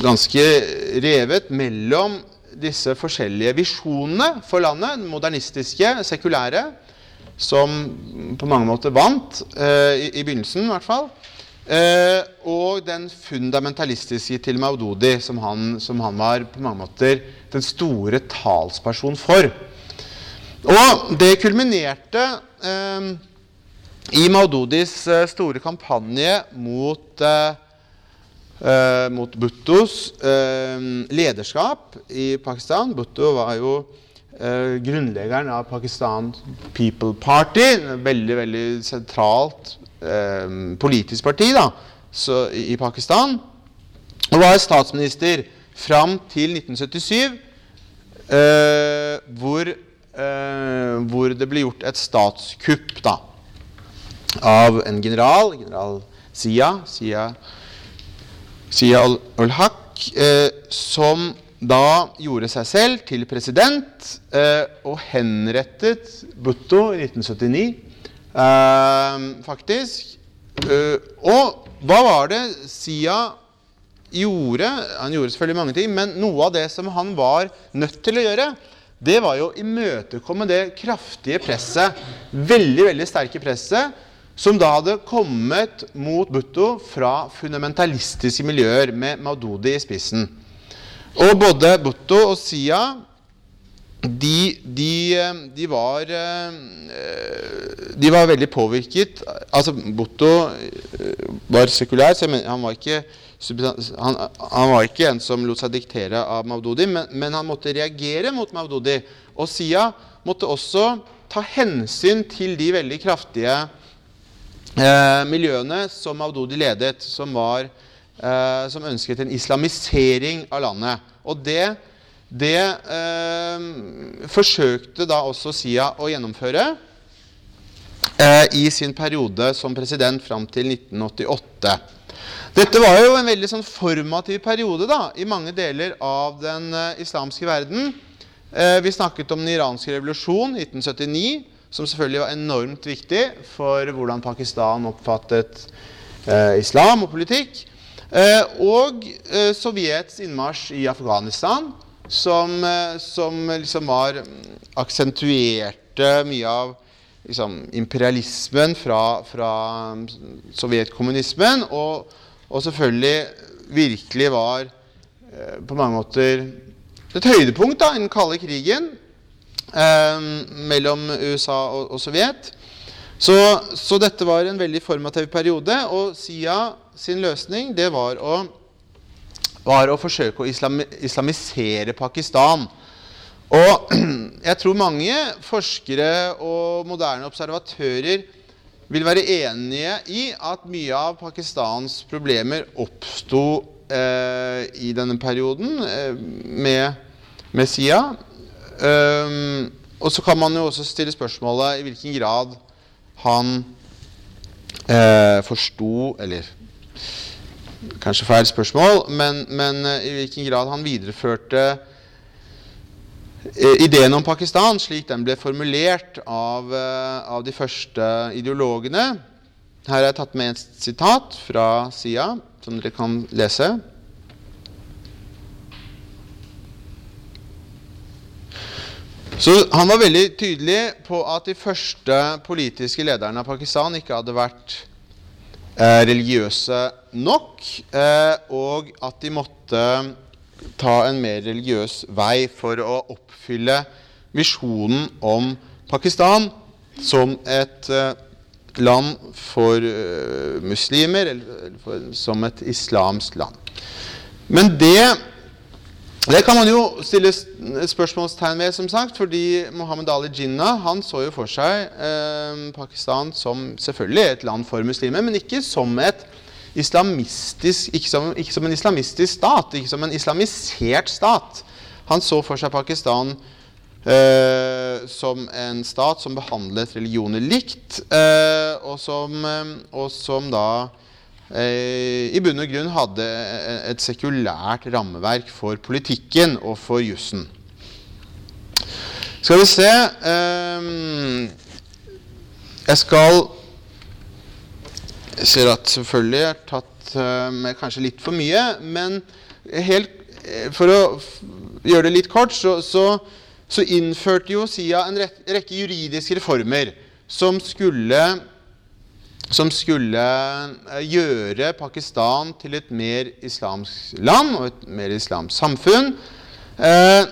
ganske revet mellom disse forskjellige visjonene for landet, modernistiske, sekulære, som på mange måter vant, eh, i, i, begynnelsen i hvert fall, eh, og den fundamentalistiske til Maududi, som han, som han, var på mange måter den store talsperson for. Og det kulminerte eh, i Maududis eh, store kampanje mot eh, eh, mot Bhuttos eh, lederskap i Pakistan. Bhutto var jo eh, grunnleggeren av Pakistan People Party. Veldig, veldig sentralt eh, politisk parti da, så, i, i, Pakistan. Og var statsminister fram til 1977, eh, hvor, eh, hvor det ble gjort et statskupp da, av en general, general Sia. Sia Shia al-Haq, eh, som da gjorde seg selv til president eh, og henrettet Bhutto i 1979, eh, faktisk. Og hva var det Sia gjorde? Han gjorde selvfølgelig mange ting, men noe av det som han var nødt til å gjøre, det var jo å imøtekomme det kraftige presset, veldig, veldig sterke presset, som da hadde kommet mot Bhutto fra fundamentalistiske miljøer med Maududi i spissen. Og både Bhutto og Sia de, de, de, var, de var veldig påvirket. Altså, Bhutto var sekulær, så han var ikke, han, han var ikke en som lot seg diktere av Maududi, men, men han måtte reagere mot Maududi. Og Sia måtte også ta hensyn til de veldig kraftige eh, miljøene som Avdodi ledet, som, var, eh, som, ønsket en islamisering av landet. Og det, det eh, forsøkte da også Sia å gjennomføre eh, i sin periode som president fram til 1988. Dette var jo en veldig sånn formativ periode da, i mange deler av den uh, islamske verden. Uh, vi snakket om den iranske revolusjon 1979 som selvfølgelig var enormt viktig for hvordan Pakistan oppfattet eh, islam og politikk. Eh, og eh, Sovjets innmarsj i Afghanistan, som, eh, som liksom var aksentuerte mye av liksom, imperialismen fra, fra sovjetkommunismen, og, og, selvfølgelig virkelig var eh, på mange måter et høydepunkt da, i den kalde krigen mellom USA og, og Sovjet. Så, så, dette var en veldig formativ periode. Og Sia sin løsning det var å, var å forsøke å islam, islamisere Pakistan. Og jeg tror mange forskere og moderne observatører vil være enige i at mye av Pakistans problemer oppsto eh, i denne perioden eh, med, med Sia. Um, og så kan man jo også stille spørsmålet i hvilken grad han eh, forsto Eller kanskje feil spørsmål, men, men eh, i hvilken grad han videreførte eh, ideen om Pakistan slik den ble formulert av, eh, av de første ideologene. Her har jeg tatt med et sitat fra Sia, som dere kan lese. Så Han var veldig tydelig på at de første politiske lederne av Pakistan ikke hadde vært eh, religiøse nok, eh, og at de måtte ta en mer religiøs vei for å oppfylle visjonen om Pakistan som et eh, land for eh, muslimer, eller, for, som et islamsk land. Men det det kan man jo stille spørsmålstegn ved, som sagt, fordi Mohammed Ali Jinnah han så jo for seg eh, Pakistan som selvfølgelig et land for muslimer, men ikke som ikke som, ikke som en islamistisk stat, ikke som en islamisert stat. Han så for seg Pakistan eh, som en stat som behandlet religioner likt, eh, og, som, eh, og som da i bunn og grunn hadde et sekulært rammeverk for politikken og for jussen. Skal vi se eh, Jeg skal Jeg ser at selvfølgelig jeg tatt eh, med kanskje litt for mye, men helt, eh, for å gjøre det litt kort, så, så, så innførte jo SIA en rekke juridiske reformer som skulle som skulle eh, gjøre Pakistan til et mer islamsk land og et mer islamsk samfunn. Eh,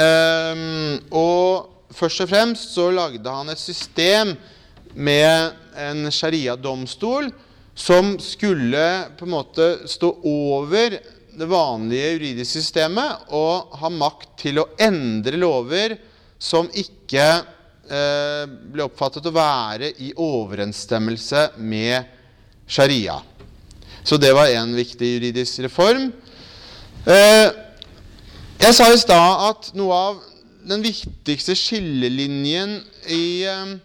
eh, og først og fremst så lagde han et system med en sharia-domstol som skulle på en måte stå over det vanlige juridiske systemet og ha makt til å endre lover som ikke ble oppfattet å være i overensstemmelse med sharia. Så det var en viktig juridisk reform. Eh, jeg sa i stad at noe av den viktigste skillelinjen i eh,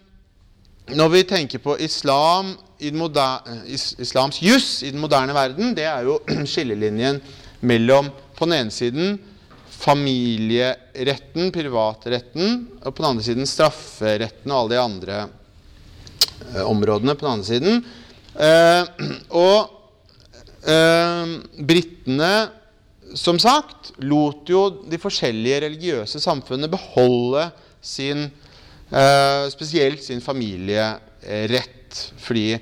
Når vi tenker på islam i den moder- is, islams juss i den moderne verden, det er jo skillelinjen mellom på den ene siden familieretten, privatretten, og på den andre siden strafferetten og alle de andre eh, områdene på den andre siden. Eh, og eh, britene, som sagt, lot jo de forskjellige religiøse samfunnene beholde sin eh, Spesielt sin familierett, fordi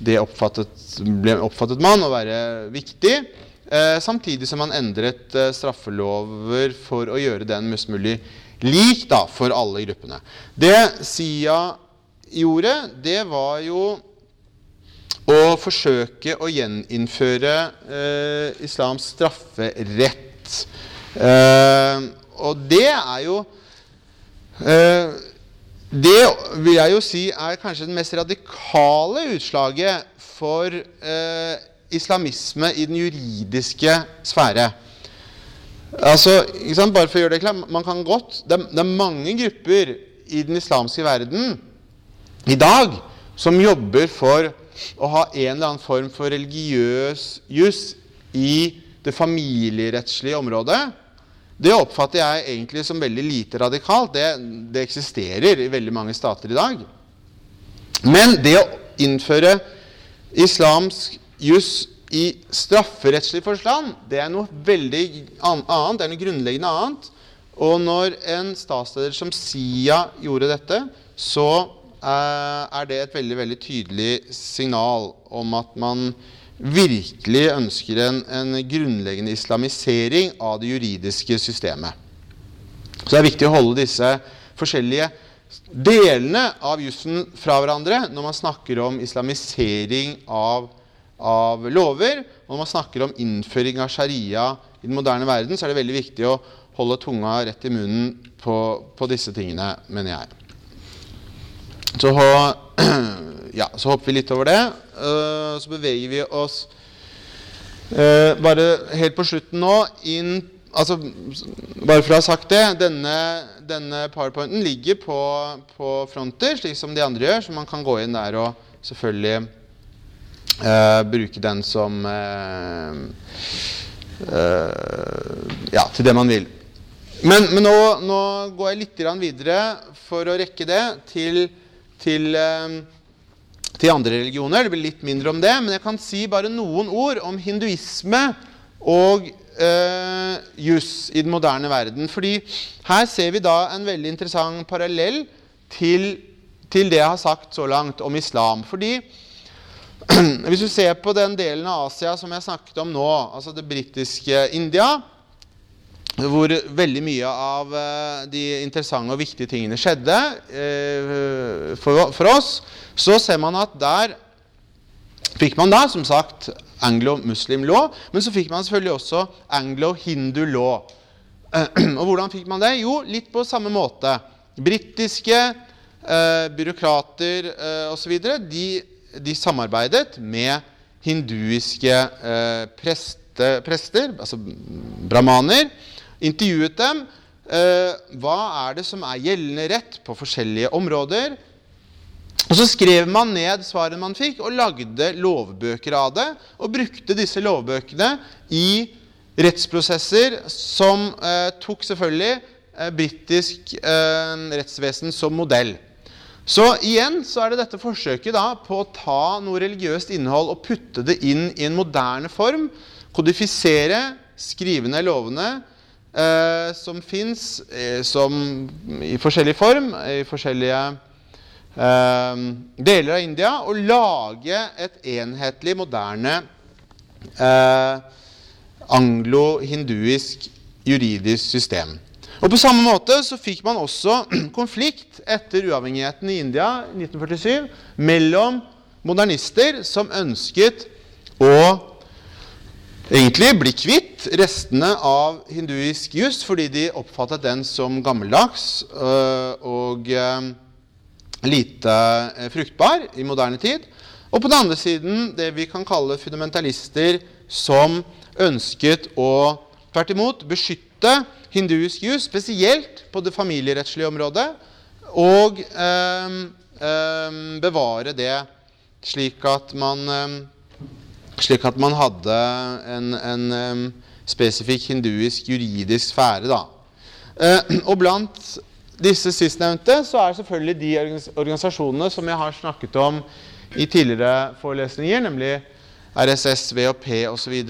det oppfattet, ble oppfattet man å være viktig. Eh, samtidig som man endret eh, straffelover for å gjøre den mest mulig lik da, for alle gruppene. Det SIA gjorde, det var jo å forsøke å gjeninnføre eh, islams strafferett. Eh, og det er jo eh, Det vil jeg jo si er kanskje det mest radikale utslaget for eh, islamisme i den juridiske sfære. Altså, ikke sant? Bare for å gjøre det klart, man kan godt, det, det er mange grupper i den islamske verden i dag som jobber for å ha en eller annen form for religiøs juss i det familierettslige området. Det oppfatter jeg egentlig som veldig lite radikalt. Det, det eksisterer i veldig mange stater i dag. Men det å innføre islamsk juss i strafferettslig forstand, det er noe veldig annet. Det er noe grunnleggende annet. Og når en statsleder som Sia gjorde dette, så eh, er det et veldig, veldig tydelig signal om at man virkelig ønsker en, en grunnleggende islamisering av det juridiske systemet. Så det er viktig å holde disse forskjellige delene av jussen fra hverandre når man snakker om islamisering av, av lover. Og når man snakker om innføring av sharia i den moderne verden, så er det veldig viktig å holde tunga rett i munnen på, på disse tingene, mener jeg. Så, ja, så hopper vi litt over det. øh, så beveger vi oss øh, bare helt på slutten nå inn altså, Bare for å ha sagt det, denne, denne powerpointen ligger på, på fronter, slik som de andre gjør, så man kan gå inn der og selvfølgelig øh, bruke den som øh, øh, Ja, til det man vil. Men, men nå, nå går jeg litt videre for å rekke det til, til, eh, til andre religioner. Det blir litt mindre om det, men jeg kan si bare noen ord om hinduisme og uh, juss i den moderne verden. Fordi her ser vi da en veldig interessant parallell til, til det jeg har sagt så langt om islam. Fordi hvis du ser på den delen av Asia som jeg snakket om nå, altså det britiske India, hvor veldig mye av eh, de interessante og viktige tingene skjedde eh, for, oss, så ser man at der fikk man da, som sagt, anglo-muslim law. Men så fikk man selvfølgelig også anglo-hindu law. Og hvordan fikk man det? Jo, litt på samme måte. Britiske eh, byråkrater eh, osv. De, de samarbeidet med hinduiske eh, preste, prester, altså brahmaner. Intervjuet dem. Eh, hva er det som er gjeldende rett på forskjellige områder? Og Så skrev man ned svarene man fikk, og lagde lovbøker av det. Og brukte disse lovbøkene i rettsprosesser som eh, tok selvfølgelig eh, britisk eh, rettsvesen som modell. Så igjen så er det dette forsøket da på å ta noe religiøst innhold og putte det inn i en moderne form. Kodifisere, skrive ned lovene eh, som fins eh, i forskjellig form, i forskjellige eh, deler av India og lage et enhetlig, moderne eh, anglo-hinduisk juridisk system. Og På samme måte så fikk man også konflikt etter uavhengigheten i India i 1947 mellom modernister som ønsket å egentlig bli kvitt restene av hinduisk juss fordi de oppfattet den som gammeldags øh, og øh, lite eh, fruktbar i moderne tid. Og på den andre siden det vi kan kalle fundamentalister som ønsket å tvert imot beskytte hinduisk jus, spesielt på det familierettslige området, og eh, eh, bevare det slik at man, eh, slik at man hadde en, en spesifikk hinduisk juridisk sfære. Da. Eh, og blant disse sistnevnte så er selvfølgelig de organisasjonene som jeg har snakket om i tidligere forelesninger, nemlig RSS, VHP osv.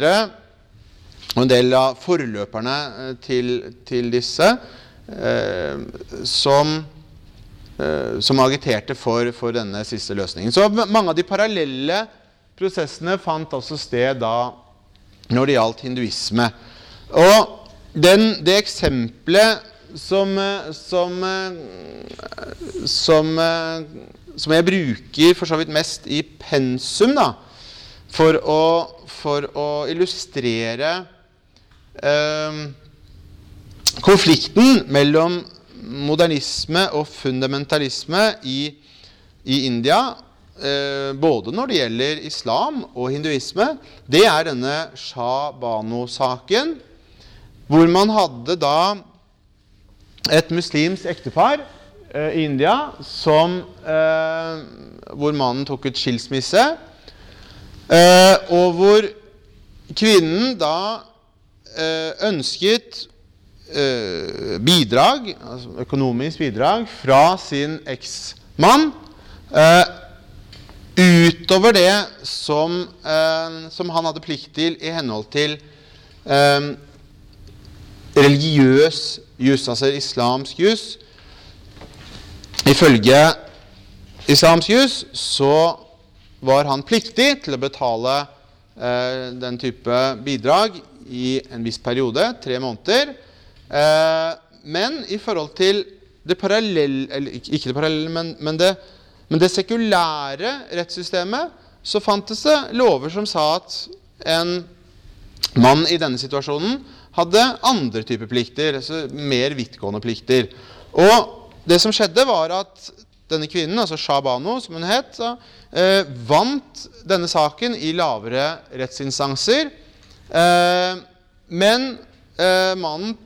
Og, en del av forløperne eh, til, til disse eh, som, eh, som, agiterte for, for, denne siste løsningen. Så mange av de parallelle prosessene fant også sted da når det gjaldt hinduisme. Og den, det eksempelet som, som, som, som, jeg bruker for så vidt mest i pensum, da, for å, for å illustrere konflikten mellom modernisme og fundamentalisme i, i India, eh, både når det gjelder islam og hinduisme, det er denne Shah Bano-saken, hvor man hadde da et muslimsk ektepar eh, i India som, eh, hvor mannen tok ut skilsmisse, eh, og hvor kvinnen da ønsket eh, bidrag, altså økonomisk bidrag, fra sin eksmann eh, utover det som, som, han hadde plikt til i henhold til religiøs jus, altså islamsk jus. Ifølge islamsk jus så var han pliktig til å betale eh, den type bidrag i en viss periode, tre måneder. Eh, men i forhold til det parallelle Eller ikke det parallelle, men, men, det, men det sekulære rettssystemet, så fantes det lover som sa at en mann i denne situasjonen hadde andre typer plikter, altså mer vidtgående plikter. Og det som skjedde, var at denne kvinnen, altså Shabano, som hun het, så, eh, vant denne saken i lavere rettsinstanser. Eh, men eh, mannen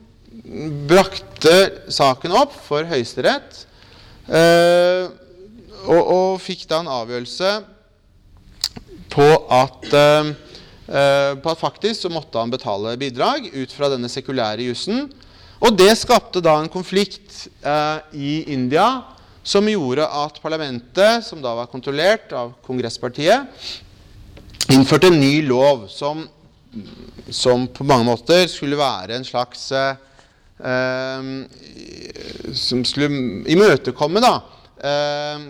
brakte saken opp for Høyesterett eh, og, og, fikk da en avgjørelse på at på at faktisk så måtte han betale bidrag ut fra denne sekulære jussen. Og det skapte da en konflikt i India som gjorde at parlamentet, som da var kontrollert av kongresspartiet, innførte en ny lov som, som på mange måter skulle være en slags eh, Som skulle imøtekomme da eh,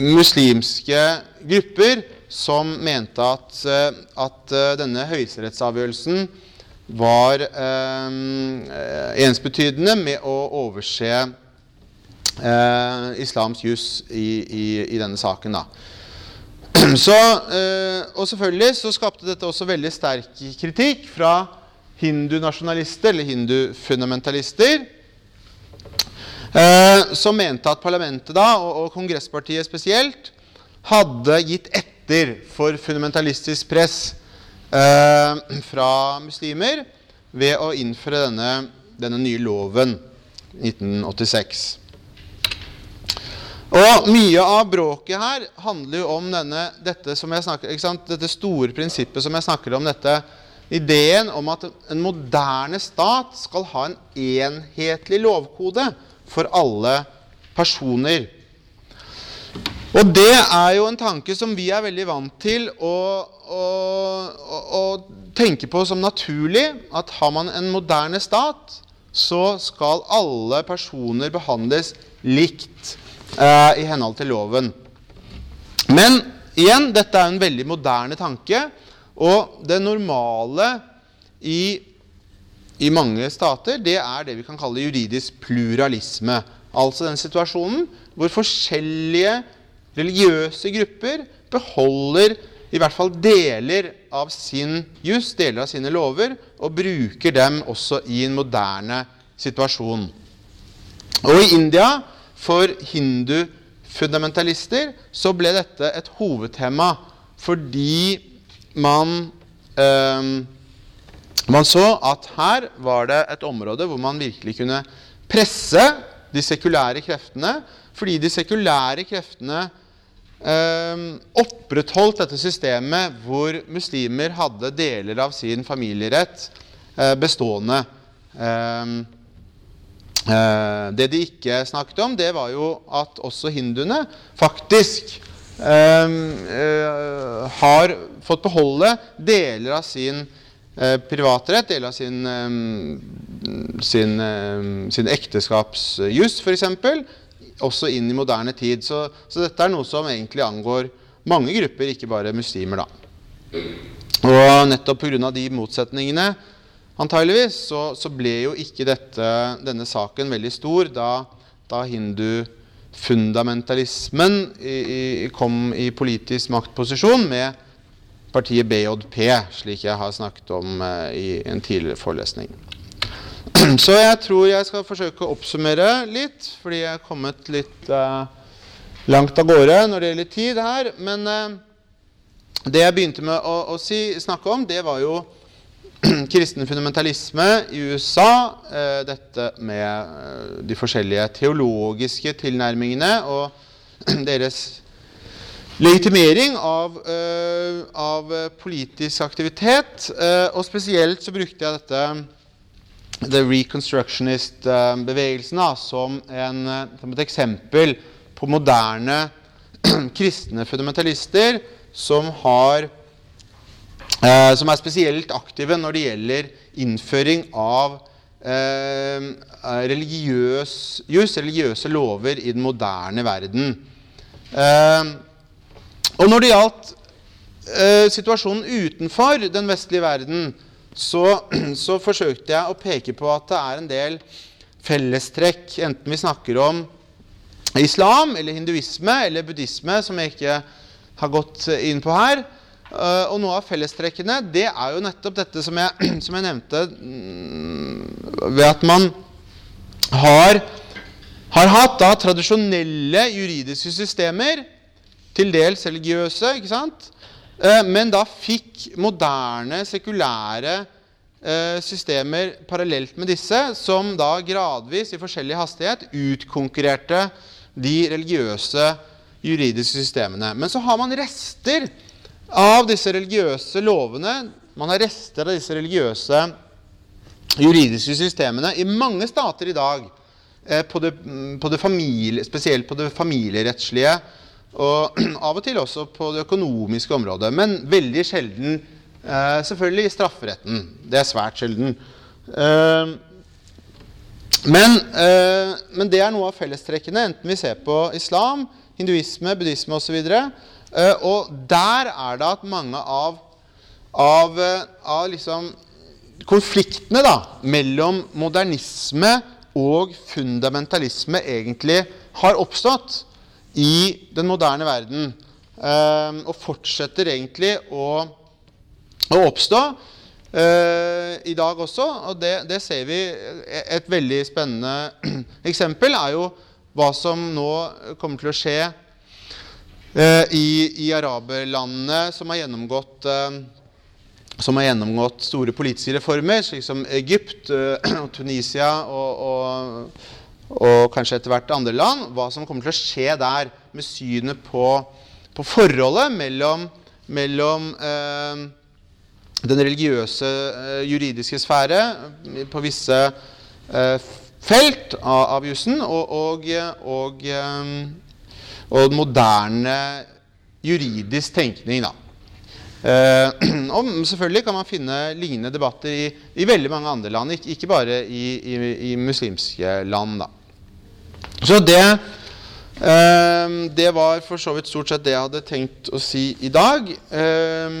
muslimske grupper som mente at, eh, at eh, denne høyesterettsavgjørelsen var eh, ensbetydende med å overse eh, islams juss i, i, i, denne saken. Da. Så, eh, og selvfølgelig så skapte dette også veldig sterk kritikk fra hindunasjonalister, eller hindufundamentalister, eh, som mente at parlamentet da, og, kongresspartiet spesielt, hadde gitt etter for fundamentalistisk press eh, fra muslimer ved å innføre denne, denne nye loven 1986. Og mye av bråket her handler jo om denne, dette, snakker, dette, store prinsippet som jeg snakker om. dette Ideen om at en moderne stat skal ha en enhetlig lovkode for alle personer. Og det er jo en tanke som vi er veldig vant til å, å, å, å tenke på som naturlig. At har man en moderne stat, så skal alle personer behandles likt eh, i henhold til loven. Men igjen, dette er en veldig moderne tanke. Og det normale i, i mange stater, det er det vi kan kalle juridisk pluralisme. Altså den situasjonen hvor forskjellige religiøse grupper beholder i hvert fall deler av sin juss, deler av sine lover, og bruker dem også i en moderne situasjon. Og i India for hindufundamentalister så ble dette et hovedtema fordi man, eh, man så at her var det et område hvor man virkelig kunne presse de sekulære kreftene, fordi de sekulære kreftene eh, opprettholdt dette systemet hvor muslimer hadde deler av sin familierett eh, bestående. Eh, det de ikke snakket om, det var jo at også hinduene faktisk eh, eh, har fått beholde deler av sin eh, privatrett, deler av sin, eh, sin, eh, sin ekteskapsjus f.eks., også inn i moderne tid. Så, så, dette er noe som egentlig angår mange grupper, ikke bare muslimer. da. Og nettopp pga. de motsetningene Antageligvis så, så, ble jo ikke dette, denne saken veldig stor da, da hindufundamentalismen kom i politisk maktposisjon med partiet BJP, slik jeg har snakket om eh, i en tidligere forelesning. Så jeg tror jeg skal forsøke å oppsummere litt, fordi jeg er kommet litt eh, langt av gårde når det gjelder tid her. Men eh, det jeg begynte med å, å si, snakke om, det var jo kristen fundamentalisme i USA, eh, dette med eh, de forskjellige teologiske tilnærmingene og deres legitimering av, eh, av politisk aktivitet. og spesielt så brukte jeg dette The Reconstructionist-bevegelsen som, som, et eksempel på moderne kristne fundamentalister som har eh, som er spesielt aktive når det gjelder innføring av eh, religiøs, just religiøse lover i den moderne verden. Eh, og når det gjaldt eh, situasjonen utenfor den vestlige verden, så, så, forsøkte jeg å peke på at det er en del fellestrekk, enten vi snakker om islam eller hinduisme eller buddhisme, som jeg ikke har gått inn på her, og noe av fellestrekkene det er jo nettopp dette som jeg, som jeg nevnte mm, ved at man har, har hatt da tradisjonelle juridiske systemer, til dels religiøse, ikke sant? Uh, men da fikk moderne, sekulære uh, systemer parallelt med disse, som da gradvis i forskjellig hastighet utkonkurrerte de religiøse juridiske systemene. Men så har man rester av disse religiøse lovene. Man har rester av disse religiøse juridiske systemene i mange stater i dag. Eh, på det, på det familie, spesielt på det familierettslige og av og til også på det økonomiske området. Men veldig sjelden eh, selvfølgelig i strafferetten. Det er svært sjelden. Eh, men, men, det er noe av fellestrekkene, enten vi ser på islam, hinduisme, buddhisme osv. Uh, og der er det at mange av, av, eh, av liksom konfliktene da, mellom modernisme og fundamentalisme egentlig har oppstått i den moderne verden. eh, og fortsetter egentlig å, å oppstå eh, i dag også. Og det, det ser vi Et veldig spennende eksempel er jo hva som nå kommer til å skje eh, i, i araberlandene som har gjennomgått eh, som har gjennomgått store politiske reformer, slik som Egypt, og Tunisia og, og, og, kanskje etter hvert andre land. Hva som kommer til å skje der med synet på, på forholdet mellom, mellom eh, den religiøse, eh, juridiske sfære på visse eh, felt av, av jussen, og, og, og, eh, og moderne juridisk tenkning. da. Eh, og selvfølgelig kan man finne lignende debatter i, i veldig mange andre land, ikke, bare i, i, i, muslimske land. Da. Så det, eh, det var for så vidt stort sett det jeg hadde tenkt å si i dag. Eh,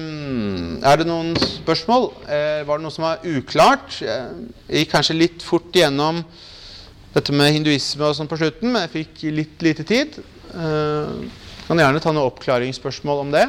er det noen spørsmål? Var det noe som var uklart? Jeg gikk kanskje litt fort igjennom dette med hinduisme og sånn på slutten, men jeg fikk litt lite tid. Eh, kan gjerne ta noen oppklaringsspørsmål om det.